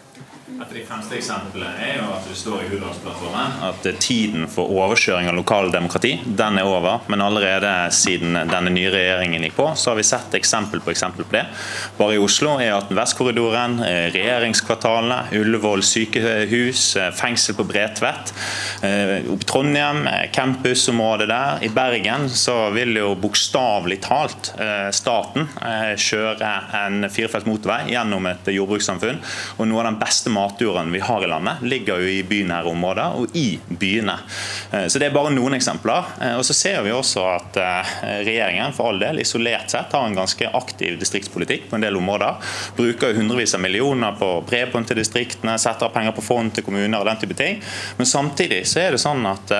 Et av de fremste eksemplene er jo at det står i Hurdalsplattformen at tiden for overkjøring av lokaldemokrati den er over. Men allerede siden denne nye regjeringen gikk på, så har vi sett eksempel på eksempel på det. Bare i Oslo er at Vestkorridoren, eh, regjeringskvartalene, Ullevål sykehus, eh, fengsel på Bredtvet. Eh, Trondheim, campusområdet der. I Bergen så vil jo bokstavelig talt staten kjøre en firefelts motorvei gjennom et jordbrukssamfunn. Og noe av den beste matjorden vi har i landet, ligger jo i bynære områder og i byene. Så Det er bare noen eksempler. Og så ser vi også at regjeringen for all del isolert sett har en ganske aktiv distriktspolitikk på en del områder. Bruker hundrevis av millioner på bredbånd til distriktene, setter penger på fond til kommuner og den type ting. Men samtidig så er det sånn at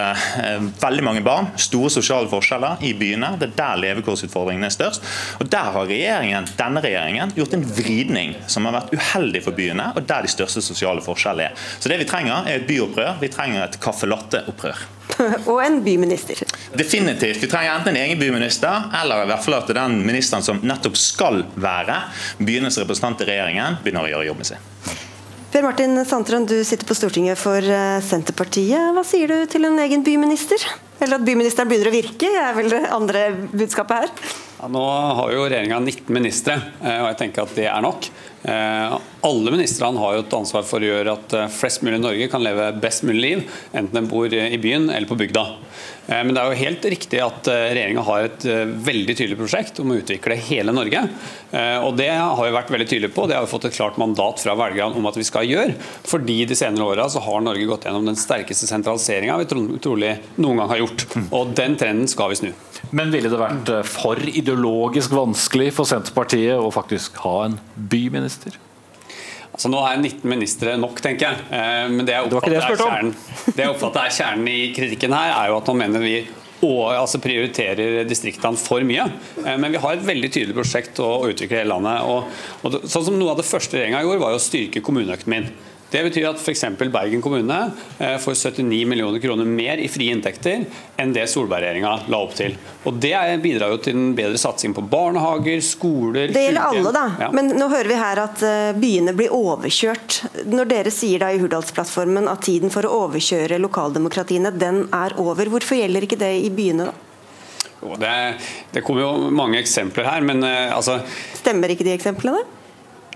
veldig mange barn, store sosiale forskjeller i byene. Det er der levekårsutfordringene er størst. Og Der har regjeringen, denne regjeringen gjort en vridning som har vært uheldig for byene, og der de største sosiale forskjell er. Så det vi trenger er et byopprør. Vi trenger et caffè latte-opprør. og en byminister. Definitivt. Vi trenger enten en egen byminister, eller i hvert fall at den ministeren som nettopp skal være byenes representant i regjeringen, begynner å gjøre jobben sin. Per Martin Sandtrøen, du sitter på Stortinget for eh, Senterpartiet. Hva sier du til en egen byminister? Eller at byministeren begynner å virke, er vel det andre budskapet her? Ja, nå har jo regjeringa 19 ministre, eh, og jeg tenker at det er nok. Eh, alle ministrene har jo et ansvar for å gjøre at flest mulig i Norge kan leve best mulig liv, enten de bor i byen eller på bygda. Eh, men det er jo helt riktig at eh, regjeringa har et eh, veldig tydelig prosjekt om å utvikle hele Norge. Og Det har vi vært veldig tydelige på. Det har vi fått et klart mandat fra velgerne om at vi skal gjøre. Fordi de senere åra har Norge gått gjennom den sterkeste sentraliseringa vi trolig noen gang har gjort. Og den trenden skal vi snu. Men ville det vært for ideologisk vanskelig for Senterpartiet å faktisk ha en byminister? Så nå er 19 ministre nok, tenker jeg. Eh, men det jeg oppfatter, det er, kjernen, det jeg oppfatter er kjernen i kritikken her, er jo at man mener vi og altså prioriterer distriktene for mye. Eh, men vi har et veldig tydelig prosjekt å, utvikle hele landet. Og, og sånn som Noe av det første regjeringa gjorde, var å styrke kommuneøkonomien. Det betyr at f.eks. Bergen kommune eh, får 79 millioner kroner mer i frie inntekter enn det Solberg-regjeringa la opp til. Og Det bidrar jo til en bedre satsing på barnehager, skoler Det gjelder alle, da. Ja. Men nå hører vi her at eh, byene blir overkjørt. Når dere sier da i Hurdalsplattformen at tiden for å overkjøre lokaldemokratiene den er over, hvorfor gjelder ikke det i byene da? Det, det kommer jo mange eksempler her, men uh, altså Stemmer ikke de eksemplene?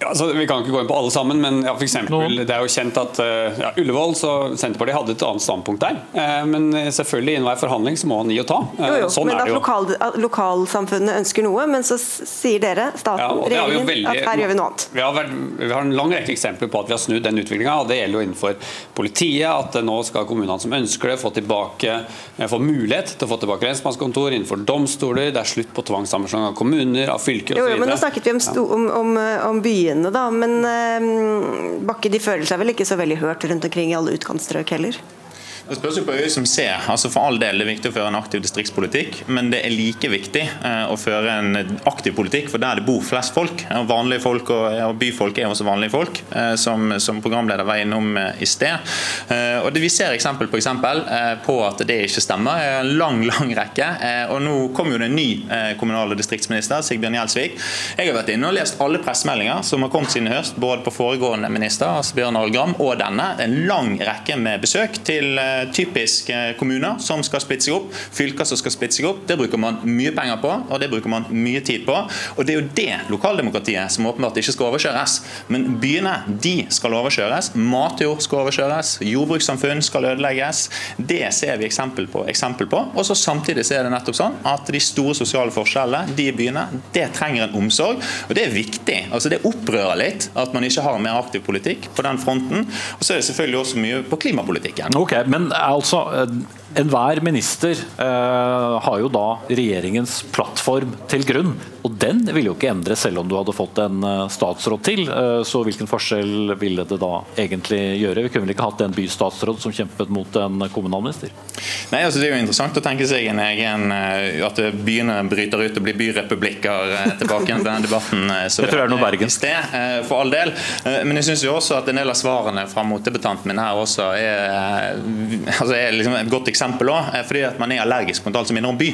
Altså, vi kan ikke gå inn på alle sammen, men ja, for eksempel, det er jo kjent at uh, ja, Ullevål så Senterpartiet hadde et annet standpunkt der. Uh, men selvfølgelig i enhver forhandling så må man gi og ta. Jo, jo, sånn men at lokal, lokalsamfunnet ønsker noe, men så sier dere, staten, ja, regjeringen, veldig, at her gjør vi noe annet. Vi har, vært, vi har, en lang rekke eksempler på at vi har snudd den utviklinga. Det gjelder jo innenfor politiet, at nå skal kommunene som ønsker det, få, tilbake, få mulighet til å få tilbake lensmannskontor. Innenfor domstoler, det er slutt på tvangssammenslåing av kommuner, av fylker osv. Men nå snakket vi om, om, om, om byer byene, da. Men eh, Bakke de føler seg vel ikke så veldig hørt rundt omkring i alle utkantstrøk heller? Det spørs jo på øyet som ser. Altså For all del det er viktig å føre en aktiv distriktspolitikk, men det er like viktig eh, å føre en aktiv politikk for der det bor flest folk. Og vanlige folk og, byfolk er også vanlige folk, eh, som, som, programleder var innom eh, i sted. Eh, og det, Vi ser eksempel på eksempel eh, på at det ikke stemmer. En lang lang rekke. Eh, og Nå kom jo det en ny kommunal- og distriktsminister, Sigbjørn Gjelsvik. Jeg har vært inne og lest alle pressemeldinger som har kommet siden i høst, både på foregående minister, altså Bjørn Arild og denne. En lang rekke med besøk til typisk eh, kommuner som skal splitte seg opp, fylker som skal splitte seg opp. Det bruker man mye penger på, og det bruker man mye tid på. Og Det er jo det lokaldemokratiet som åpenbart ikke skal overkjøres. Men byene de skal overkjøres. Matjord skal overkjøres. Jordbrukssamfunn skal ødelegges. Det ser vi eksempel på. Eksempel på. Og så Samtidig er det nettopp sånn at de store sosiale forskjellene de byene, det trenger en omsorg. Og det er viktig. altså Det opprører litt at man ikke har mer aktiv politikk på den fronten. Og så er det selvfølgelig også mye på klimapolitikken. Ok, men altså Enhver minister eh, har jo da regjeringens plattform til grunn. Og den ville jo ikke endre selv om du hadde fått en eh, statsråd til. Eh, så hvilken forskjell ville det da egentlig gjøre? Vi kunne vel ikke hatt en bystatsråd som kjempet mot en kommunalminister? Nei, altså Det er jo interessant å tenke seg en egen eh, at byene bryter ut og blir byrepublikker eh, tilbake til den debatten. Så jeg tror det er noe Bergen. Sted, for all del. Men jeg syns også at en del av svarene fra motdebattanten min her også er, altså er liksom et godt eksempel eksempel også, fordi at man er allergisk mot alt som minner om by.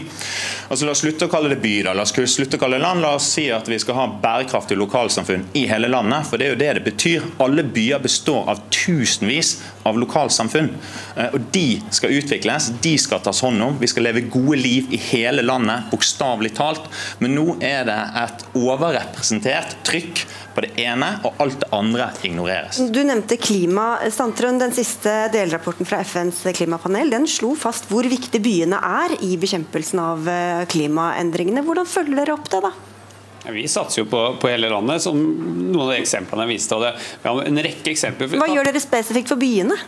Altså La oss slutte å kalle det by, da. la oss slutte å kalle det land. La oss si at vi skal ha bærekraftige lokalsamfunn i hele landet. For det er jo det det betyr. Alle byer består av tusenvis av lokalsamfunn. Eh, og de skal utvikles, de skal tas hånd om. Vi skal leve gode liv i hele landet, bokstavelig talt. Men nå er det et overrepresentert trykk på det ene, og alt det andre ignoreres. Du nevnte klima. Sandtrøen, den siste delrapporten fra FNs klimapanel den slo fast hvor viktig byene er i bekjempelsen av eh, klimaendringene. Hvordan følger dere opp det? da? Vi satser jo på, på, hele landet, som noen av de eksemplene jeg viste. Det. Vi har en rekke eksempler. Hva gjør dere spesifikt for byene?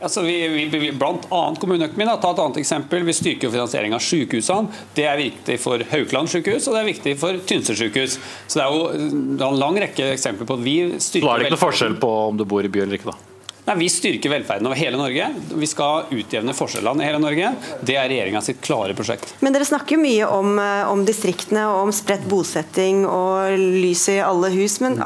Altså, vi, vi, blant annet kommuneøkonomien. Ta et annet eksempel. Vi styrker jo finansiering av sykehusene. Det er viktig for Haukeland sykehus, og det er viktig for Tynset sykehus. Så det er jo det er en lang rekke eksempler på at vi styrker Så Da er det ikke noe forskjell på om du bor i by eller ikke, da? Nei, Vi styrker velferden over hele Norge. Vi skal utjevne forskjellene i hele Norge. Det er regjeringa sitt klare prosjekt. Men dere snakker jo mye om, eh, om, distriktene og om spredt bosetting og lys i alle hus. men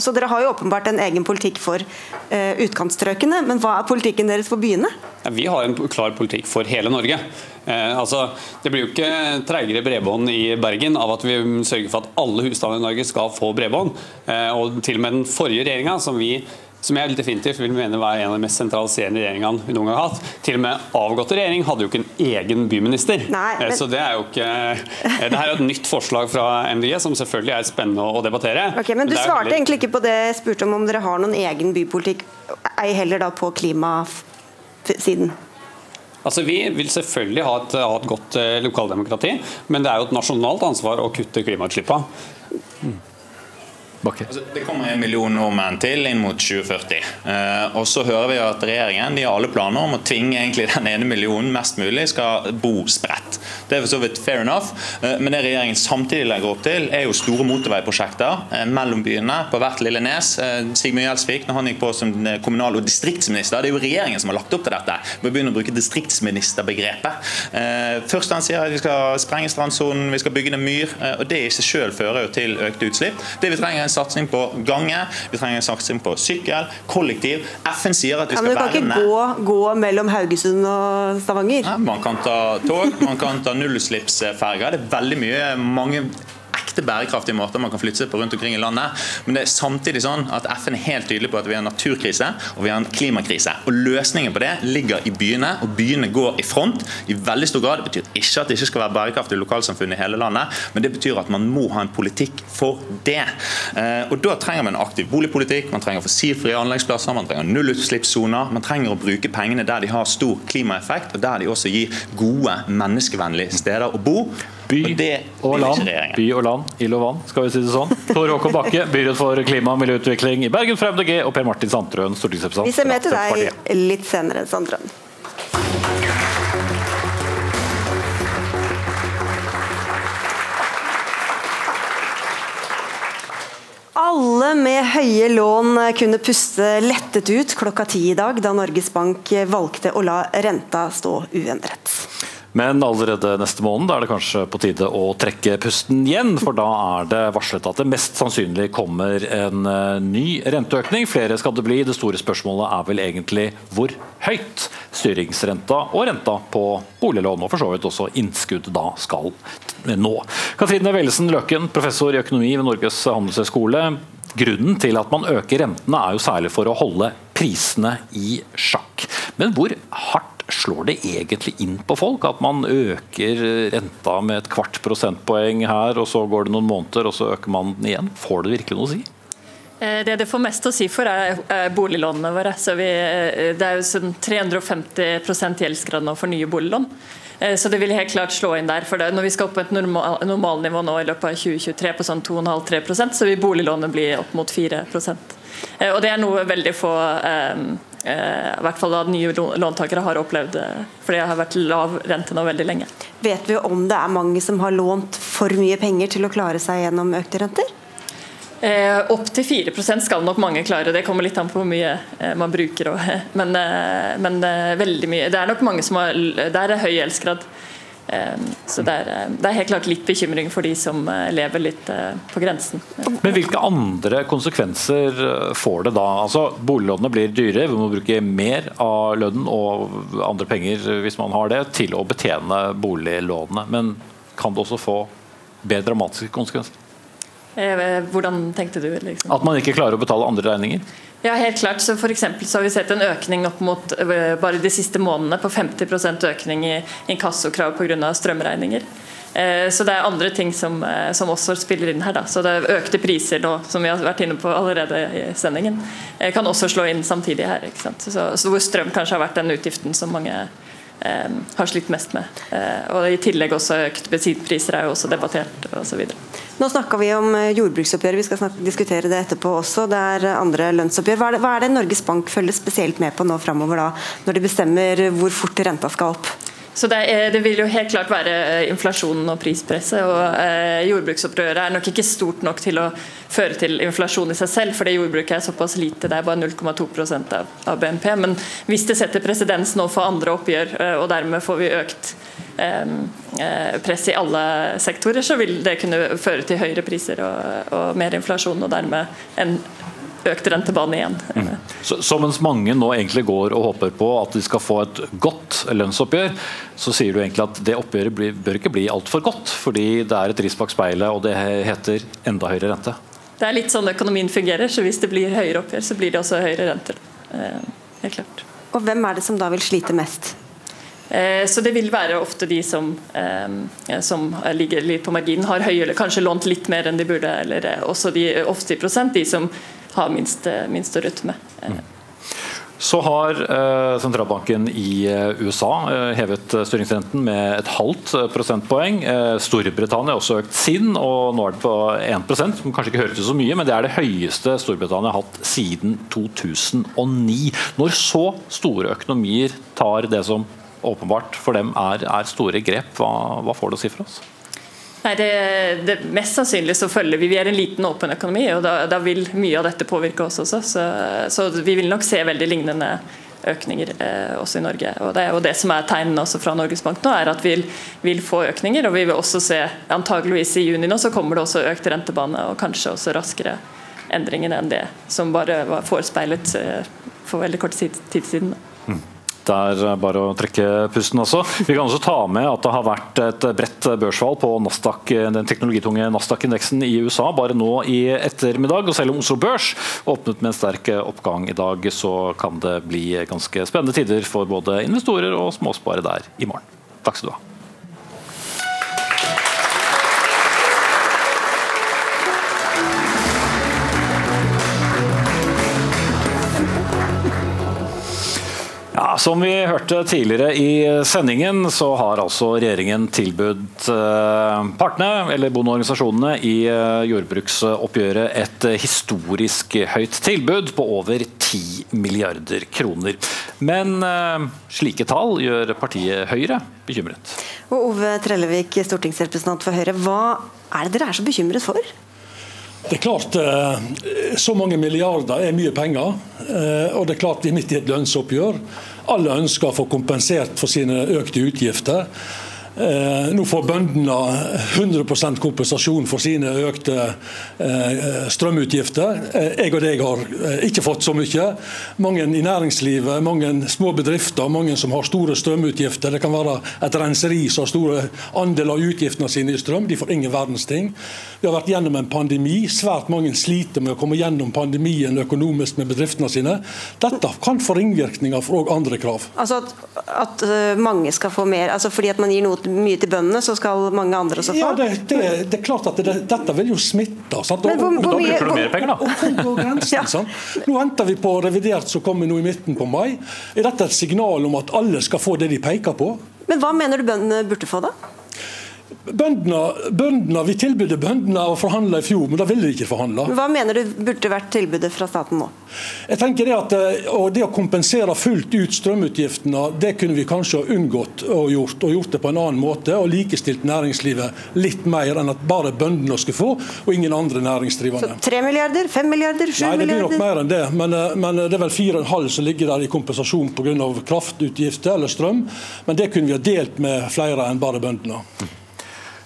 så Dere har jo åpenbart en egen politikk for uh, utkantstrøkene, men hva er politikken deres for byene? Ja, vi har en klar politikk for hele Norge. Eh, altså, det blir jo ikke treigere bredbånd i Bergen av at vi sørger for at alle husstander i Norge skal få bredbånd. Eh, og til og med den forrige regjeringa, som vi som jeg definitivt vil mene var en av de mest sentraliserende regjeringene vi noen gang har hatt. Til og med avgåtte regjering hadde jo ikke en egen byminister. Nei, men... Så det er jo ikke eh, Det her er et nytt forslag fra MDG som selvfølgelig er spennende å debattere. Ok, men Du svarte veldig... egentlig ikke på det jeg spurte om, om dere har noen egen bypolitikk, ei heller da på klimasiden? Altså, Vi vil selvfølgelig ha et, ha et godt eh, lokaldemokrati, men det er jo et nasjonalt ansvar å kutte klimautslippene. Mm. Altså, det kommer en million nordmenn til inn mot 2040. Eh, og så hører vi at regjeringen de har alle planer om å tvinge egentlig den ene millionen mest mulig skal bo spredt. Det er for så vidt fair enough, eh, men det regjeringen samtidig legger opp til, er jo store motorveiprosjekter eh, mellom byene på hvert lille nes. Eh, Sigmund Gjelsvik, når han gikk på som kommunal- og distriktsminister, det er jo regjeringen som har lagt opp til dette. Vi begynner å bruke distriktsministerbegrepet. Eh, først han sier at vi skal sprenge strandsonen, vi skal bygge ned myr, eh, og det i seg selv fører jo til økte utslipp. Det vi trenger er satsing på gange, vi trenger en satsing på sykkel, kollektiv. FN sier at vi skal være ja, men Du kan ikke gå, gå, mellom Haugesund og Stavanger? Ja, man kan ta tog, man kan ta nullutslippsferger. Det er veldig mye mange ekte bærekraftige måter man kan flytte seg på rundt omkring i landet. Men det er samtidig sånn at FN er helt tydelig på at vi har en naturkrise og vi har en klimakrise. Og Løsningen på det ligger i byene, og byene går i front i veldig stor grad. Det betyr ikke at det ikke skal være bærekraftige lokalsamfunn i hele landet, men det betyr at man må ha en politikk for det. Eh, og Da trenger man en aktiv boligpolitikk, man trenger fossilfrie anleggsplasser, man trenger nullutslippssoner. Man trenger å bruke pengene der de har stor klimaeffekt, og der de også gir gode, menneskevennlige steder å bo. By og, land, by og land, ild og vann, skal vi si det sånn. Tor Håkon Bakke, byråd for klima og miljøutvikling i Bergen fra MDG, og Per Martin Sandtrøen, stortingsrepresentant. Vi ser med til deg litt senere, Sandtrøen. Alle med høye lån kunne puste lettet ut klokka ti i dag, da Norges Bank valgte å la renta stå uendret. Men allerede neste måned er det kanskje på tide å trekke pusten igjen. For da er det varslet at det mest sannsynlig kommer en eh, ny renteøkning. Flere skal det bli. Det store spørsmålet er vel egentlig hvor høyt styringsrenta og renta på boliglån, og for så vidt også innskudd, da skal nå. Katrine Wellesen Løken, professor i økonomi ved Norges handelshøyskole. Grunnen til at man øker rentene er jo særlig for å holde prisene i sjakk. Men hvor hardt slår det egentlig inn på folk? At man øker renta med et kvart prosentpoeng her, og så går det noen måneder, og så øker man den igjen? Får det virkelig noe å si? Eh, det det får mest å si for, er boliglånene våre. Vi, eh, det er jo sånn 350 gjeldsgrad nå for nye boliglån. Eh, så det vil helt klart slå inn der. for det. Når vi skal opp på et normal, normalnivå nå i løpet av 2023 på sånn 2,5-3 så vil boliglånet bli opp mot 4 Og Det er noe veldig få um, Eh, i hvert fall da nye låntakere har opplevd for det har vært lav rente nå veldig lenge. Vet vi om det er mange som har lånt for mye penger til å klare seg gjennom økte renter? Eh, opp til 4% skal nok mange klare, det kommer litt an på hvor mye eh, man bruker. Og, men, eh, men veldig mye. Det er nok mange som har Der er høy gjeldsgrad. Ehm, så det er, eh, det er, helt klart litt bekymring for de som eh, lever litt eh, på grensen. Men Hvilke andre konsekvenser får det da? Altså, Boliglånene blir dyre, vi må bruke mer av lønnen og andre penger hvis man har det, til å betjene boliglånene. Men kan det også få mer dramatiske konsekvenser? Hvordan tenkte du? Liksom? At man ikke klarer å betale andre regninger? Ja, helt klart. Så for så har vi sett en økning opp mot eh, bare de siste månedene på 50% økning i inkassokrav pga. strømregninger. Eh, så det er andre ting som, eh, som, også spiller inn her. Da. Så det er Økte priser nå, som vi har vært inne på allerede i sendingen, kan også slå inn samtidig her. Så, så, hvor strøm kanskje har vært den utgiften som mange eh, har slitt mest med. Eh, og I tillegg også økte bensinpriser er jo også debattert osv. Nå snakka vi om eh, jordbruksoppgjøret, vi skal snakke, diskutere det etterpå også. Det er andre lønnsoppgjør. Hva er, det, hva er det Norges Bank følger spesielt med på nå framover, da, når de bestemmer hvor fort renta skal opp? Så det, er, det, vil jo helt klart være eh, inflasjonen og prispresset. og eh, Jordbruksopprøret er nok ikke stort nok til å føre til inflasjon i seg selv, fordi jordbruket er såpass lite. Det er bare 0,2 av, av BNP. Men hvis det setter presedens nå for andre oppgjør, eh, og dermed får vi økt eh, eh, press i alle sektorer, så vil det kunne føre til høyere priser og, og mer inflasjon, og dermed en økt rentebane igjen. Mm. Så, så, mens mange nå egentlig går og håper på at de skal få et godt lønnsoppgjør, så sier du egentlig at det oppgjøret blir, bør ikke bli altfor godt, fordi det er et ris bak speilet og det heter enda høyere rente? Det er litt sånn økonomien fungerer, så hvis det blir høyere oppgjør, så blir det også høyere renter. Eh, helt klart. Og hvem er det som da vil slite mest? Eh, så det vil være ofte de som, eh, som ligger litt på marginen, har høyere, kanskje lånt litt mer enn de burde, eller også de 80% de som har minst, minst å rutte med. Mm. Så har eh, sentralbanken i eh, USA eh, hevet styringsrenten med et halvt prosentpoeng. Storbritannia har også økt sin, og nå er det på 1 som kanskje ikke høres ut så mye, men det er det høyeste Storbritannia har hatt siden 2009. Når så store økonomier tar det som åpenbart for dem er, er store grep, hva, hva får det å si for oss? Nei, det, det, Mest sannsynlig så følger vi Vi er en liten åpen økonomi, og da, da vil mye av dette påvirke oss også. Så, så, vi vil nok se veldig lignende økninger eh, også i Norge. og Det er det som er tegnene også fra Norges Bank nå, er at vi vil, vil, få økninger. og Vi vil også se, antageligvis i juni nå, så kommer det også økt rentebane og kanskje også raskere endringer enn det som bare var forespeilet eh, for veldig kort tid, tid siden. Mm. Det er bare å trekke pusten også. Vi kan også ta med at det har vært et bredt børsfall på Nasdaq, den teknologitunge Nasdaq-indeksen i USA bare nå i ettermiddag. og Selv om Oslo Børs åpnet med en sterk oppgang i dag, så kan det bli ganske spennende tider for både investorer og småsparere der i morgen. Takk skal du ha. Som vi hørte tidligere i sendingen, så har altså regjeringen tilbudt eh, partene, eller bondeorganisasjonene i eh, jordbruksoppgjøret et historisk høyt tilbud på over 10 milliarder kroner. Men eh, slike tall gjør partiet Høyre bekymret. Og Ove Trellevik, stortingsrepresentant for Høyre, hva er det dere er så bekymret for? Det er klart, Så mange milliarder er mye penger. Og det er klart vi er midt i et lønnsoppgjør. Alle ønsker å få kompensert for sine økte utgifter. Eh, nå får bøndene 100 kompensasjon for sine økte eh, strømutgifter. Eh, jeg og deg har ikke fått så mye. Mange i næringslivet, mange små bedrifter, mange som har store strømutgifter. Det kan være et renseri som har store andel av utgiftene sine i strøm. De får ingen verdens ting. Vi har vært gjennom en pandemi. Svært mange sliter med å komme gjennom pandemien økonomisk med bedriftene sine. Dette kan få ringvirkninger for andre krav. Altså at, at mange skal få mer, altså fordi at man gir noe mye til bøndene, så skal mange andre også få? Ja, det, det, det er klart at det, dette vil jo smitte. Sant? Men hvor, hvor, da bruker du mer penger, da. Grensen, ja. Nå venter vi på revidert som kommer nå i midten på mai. Er dette et signal om at alle skal få det de peker på? Men hva mener du bøndene burde få, da? Bøndene, Vi tilbød bøndene å forhandle i fjor, men da ville de ikke forhandle. Hva mener du burde vært tilbudet fra staten nå? Jeg tenker Det at eh, det å kompensere fullt ut strømutgiftene, det kunne vi kanskje ha unngått og gjort, og gjort det på en annen måte. Og likestilt næringslivet litt mer enn at bare bøndene skulle få, og ingen andre næringsdrivende. Så 3 milliarder, 5 milliarder, 7 milliarder? Nei, det blir nok mer enn det. Men, eh, men det er vel 4,5 som ligger der i kompensasjon pga. kraftutgifter eller strøm. Men det kunne vi ha delt med flere enn bare bøndene.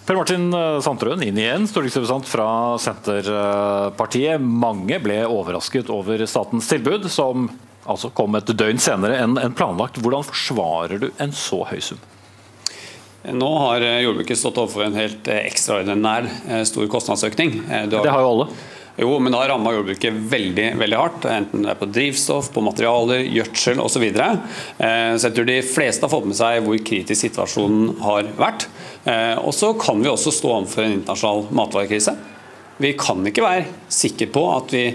Per Martin eh, Sandtrøen inn igjen, stortingsrepresentant fra Senterpartiet. Mange ble overrasket over statens tilbud, som altså kom et døgn senere enn planlagt. Hvordan forsvarer du en så høy sum? Nå har eh, jordbruket stått overfor en helt eh, ekstraordinær stor kostnadsøkning. Det har jo alle. Jo, men det har ramma jordbruket veldig veldig hardt. Enten det er på drivstoff, på materialer, gjødsel osv. Så, videre. Eh, så jeg tror de fleste har fått med seg hvor kritisk situasjonen har vært. Eh, og så kan vi også stå overfor en internasjonal matvarekrise. Vi kan ikke være sikre på at vi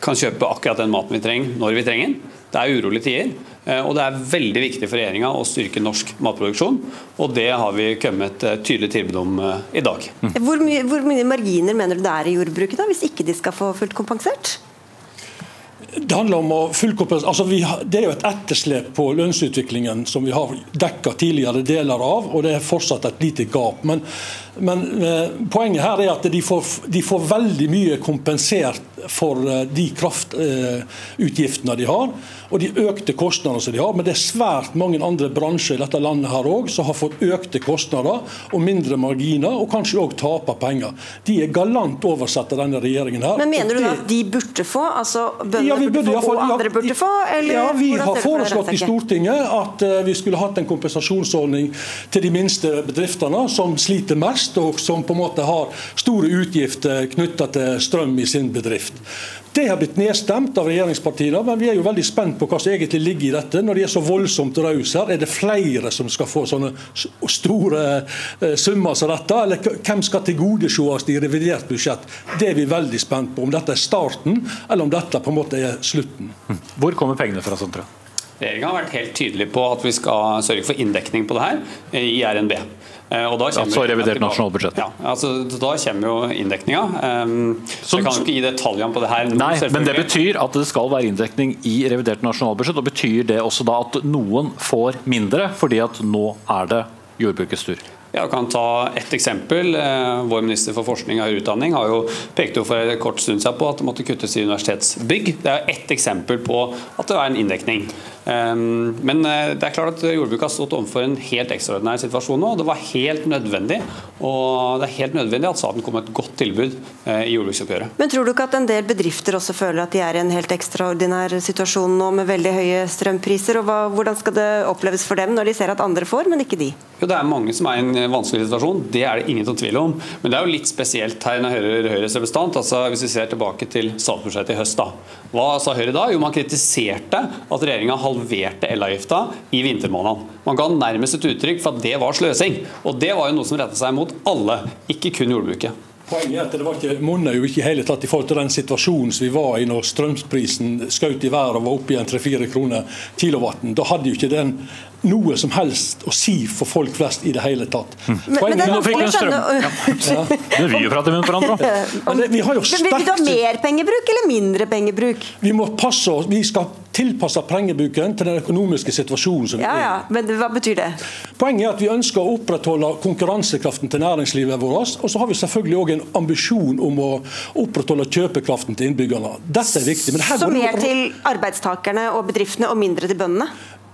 kan kjøpe akkurat den maten vi trenger når vi trenger den. Det er urolige tider. Eh, og det er veldig viktig for regjeringa å styrke norsk matproduksjon, og det har vi kommet et tydelig tilbud om i dag. Hvor mye, hvor mye marginer mener du det er i jordbruket da, hvis ikke de skal få fullt kompensert? Det handler om å altså har, Det er jo et etterslep på lønnsutviklingen som vi har dekka tidligere deler av, og det er fortsatt et lite gap. Men, men eh, poenget her er at de får, de får veldig mye kompensert for eh, de kraftutgiftene de har, og de økte kostnadene som de har. Men det er svært mange andre bransjer i dette landet her også, som har fått økte kostnader og mindre marginer, og kanskje òg taper penger. De er galant oversett av denne regjeringen her. Men mener du det... at de burde få? Altså bøndene ja, burde, burde få, og andre burde få? Eller ja, vi har foreslått i Stortinget at vi skulle hatt en kompensasjonsordning til de minste bedriftene som sliter mest, og som på en måte har store utgifter knytta til strøm i sin bedrift. Det har blitt nedstemt av regjeringspartiene, men vi er jo veldig spent på hva som egentlig ligger i dette. Når de er så voldsomt rause her, er det flere som skal få sånne store eh, summer som dette? Eller hvem skal tilgodesees i revidert budsjett? Det er vi veldig spent på. Om dette er starten, eller om dette på en måte er slutten. Hvor kommer pengene fra, Sondre? Regjeringa har vært helt tydelig på at vi skal sørge for inndekning på det her i RNB. Eh, og da altså revidert nasjonalbudsjett? Ja, altså, da kommer jo inndekninga. Så jeg kan ikke gi detaljene på det her. Nei, men det betyr at det skal være inndekning i revidert nasjonalbudsjett. og Betyr det også da at noen får mindre, fordi at nå er det jordbrukets tur? Jeg kan ta ett eksempel. Eh, vår minister for forskning og høyere utdanning har jo pekt jo for kort stund siden på at det måtte kuttes i universitetsbygg. Det er ett eksempel på at det er en inndekning. Ehm, men eh, det er klart at jordbruket har stått overfor en helt ekstraordinær situasjon nå. og Det var helt nødvendig og det er helt nødvendig at staten kom med et godt tilbud eh, i jordbruksoppgjøret. Men tror du ikke at en del bedrifter også føler at de er i en helt ekstraordinær situasjon nå med veldig høye strømpriser? og hva, Hvordan skal det oppleves for dem når de ser at andre får, men ikke de? Jo, Det er mange som er i en vanskelig situasjon, det er det ingen som tviler om. Men det er jo litt spesielt her når jeg hører Høyres representant. altså Hvis vi ser tilbake til statsbudsjettet i høst, da. Hva sa Høyre da? Jo, man kritiserte at regjeringa halverte elavgifta i vintermånedene. Man ga nærmest et uttrykk for at det var sløsing. Og det var jo noe som rettet seg mot alle, ikke kun jordbruket. Poenget er at det var ikke, monner jo ikke hele tatt i forhold til den situasjonen som vi var i når strømprisen skjøt i været og var oppe i en 3-4 kroner kilowatten. Da hadde jo ikke den noe som helst å si for folk flest i det hele tatt. Mm. Men, men det er vanskelig å skjønne ja. Det vil jo prate med hverandre. Men, vi har jo sterkt... Vil du ha mer pengebruk eller mindre pengebruk? Vi må passe oss. Vi skal tilpasse pengebruken til den økonomiske situasjonen som vi ja, ja. Men hva betyr det? Poenget er at vi ønsker å opprettholde konkurransekraften til næringslivet vårt. Og så har vi selvfølgelig òg en ambisjon om å opprettholde kjøpekraften til innbyggerne. Dette er viktig. så mer til arbeidstakerne og bedriftene og mindre til bøndene?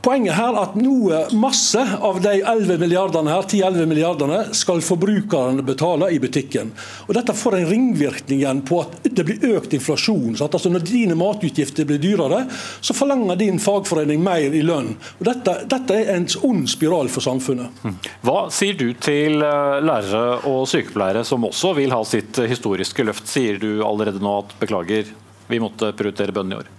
Poenget her er at noe, masse av de 11 milliardene her, 10-11 milliardene skal forbrukerne betale i butikken. Og Dette får en ringvirkning igjen på at det blir økt inflasjon. Altså Når dine matutgifter blir dyrere, så forlanger din fagforening mer i lønn. Og Dette, dette er en ond spiral for samfunnet. Mm. Hva sier du til eh, lærere og sykepleiere som også vil ha sitt historiske løft? Sier du allerede nå at beklager, vi måtte prioritere bøndene i år?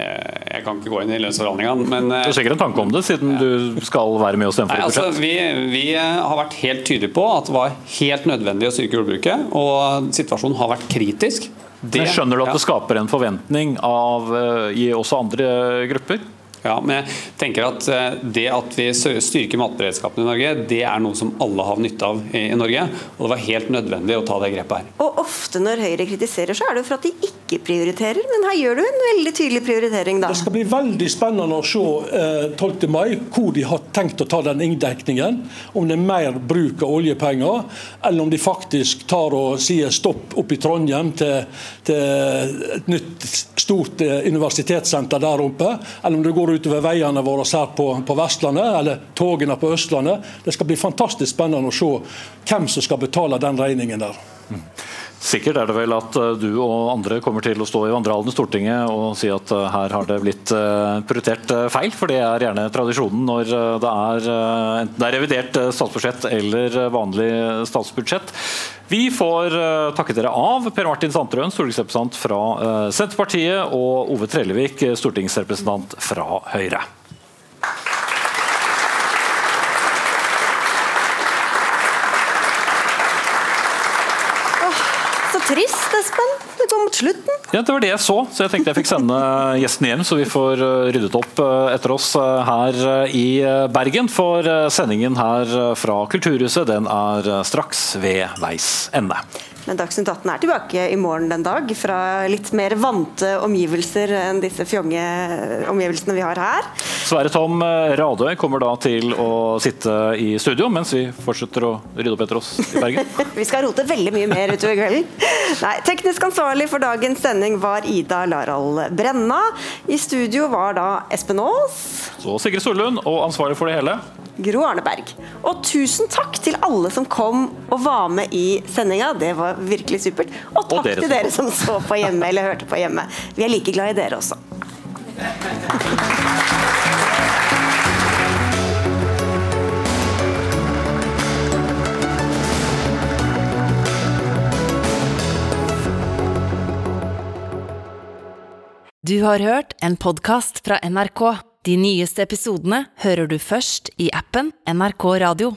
Eh, jeg kan ikke gå inn i lønnsforhandlingene, men Du har sikkert en tanke om det, siden du skal være med og stemme for altså, vi, vi, har vært helt tydelige på at det var helt nødvendig å styrke jordbruket, og situasjonen har vært kritisk. Det, men skjønner du at det skaper en forventning av, eh, i også andre grupper? Ja, men jeg tenker at eh, Det at vi styrker matberedskapen i Norge, det er noe som alle har nytte av i Norge. Og det var helt nødvendig å ta det grepet her. Og Ofte når Høyre kritiserer, så er det jo for at de ikke prioriterer. Men her gjør du en veldig tydelig prioritering, da. Det skal bli veldig spennende å se eh, 12. mai hvor de har tenkt å ta den inndekningen. Om det er mer bruk av oljepenger, eller om de faktisk tar og sier stopp opp i Trondheim til, til et nytt stort eh, universitetssenter der oppe. Eller om det går går utover veiene våre her på, på, Vestlandet, eller togene på Østlandet. Det skal bli fantastisk spennende å se hvem som skal betale den regningen der. Sikkert er det vel at eh, du og andre kommer til å stå i vandrehallen i Stortinget og si at eh, her har det blitt eh, prioritert feil, for det er gjerne tradisjonen når det er enten det er revidert statsbudsjett eller vanlig statsbudsjett. Vi får takke dere av, Per Martin Sandtrøen, stortingsrepresentant fra Senterpartiet, og Ove Trellevik, stortingsrepresentant fra Høyre. trist, Espen. det går mot slutten. Ja, Det var det jeg så, så jeg tenkte jeg fikk sende gjesten hjem, så vi får eh, ryddet opp eh, etter oss eh, her i Bergen. For sendingen her fra Kulturhuset den er straks ved veis ende. Men Dagsnytt 18 er tilbake i morgen den dag, fra litt mer vante omgivelser enn disse fjonge omgivelsene vi har her. Sverre Tom Radøy kommer da til å sitte i studio mens vi fortsetter å rydde opp etter oss i Bergen. vi skal rote veldig mye mer utover kvelden. Nei, teknisk ansvarlig for dagens sending var Ida Larald Brenna. I studio var da Espen Aas. Så Sigrid Sollund, og ansvarlig for det hele Gro Arneberg. Og tusen takk til alle som kom og var med i sendinga. Det var virkelig supert. Og takk og dere til dere som så på hjemme eller hørte på hjemme. Vi er like glad i dere også. Du har hørt en podkast fra NRK. De nyeste episodene hører du først i appen NRK Radio.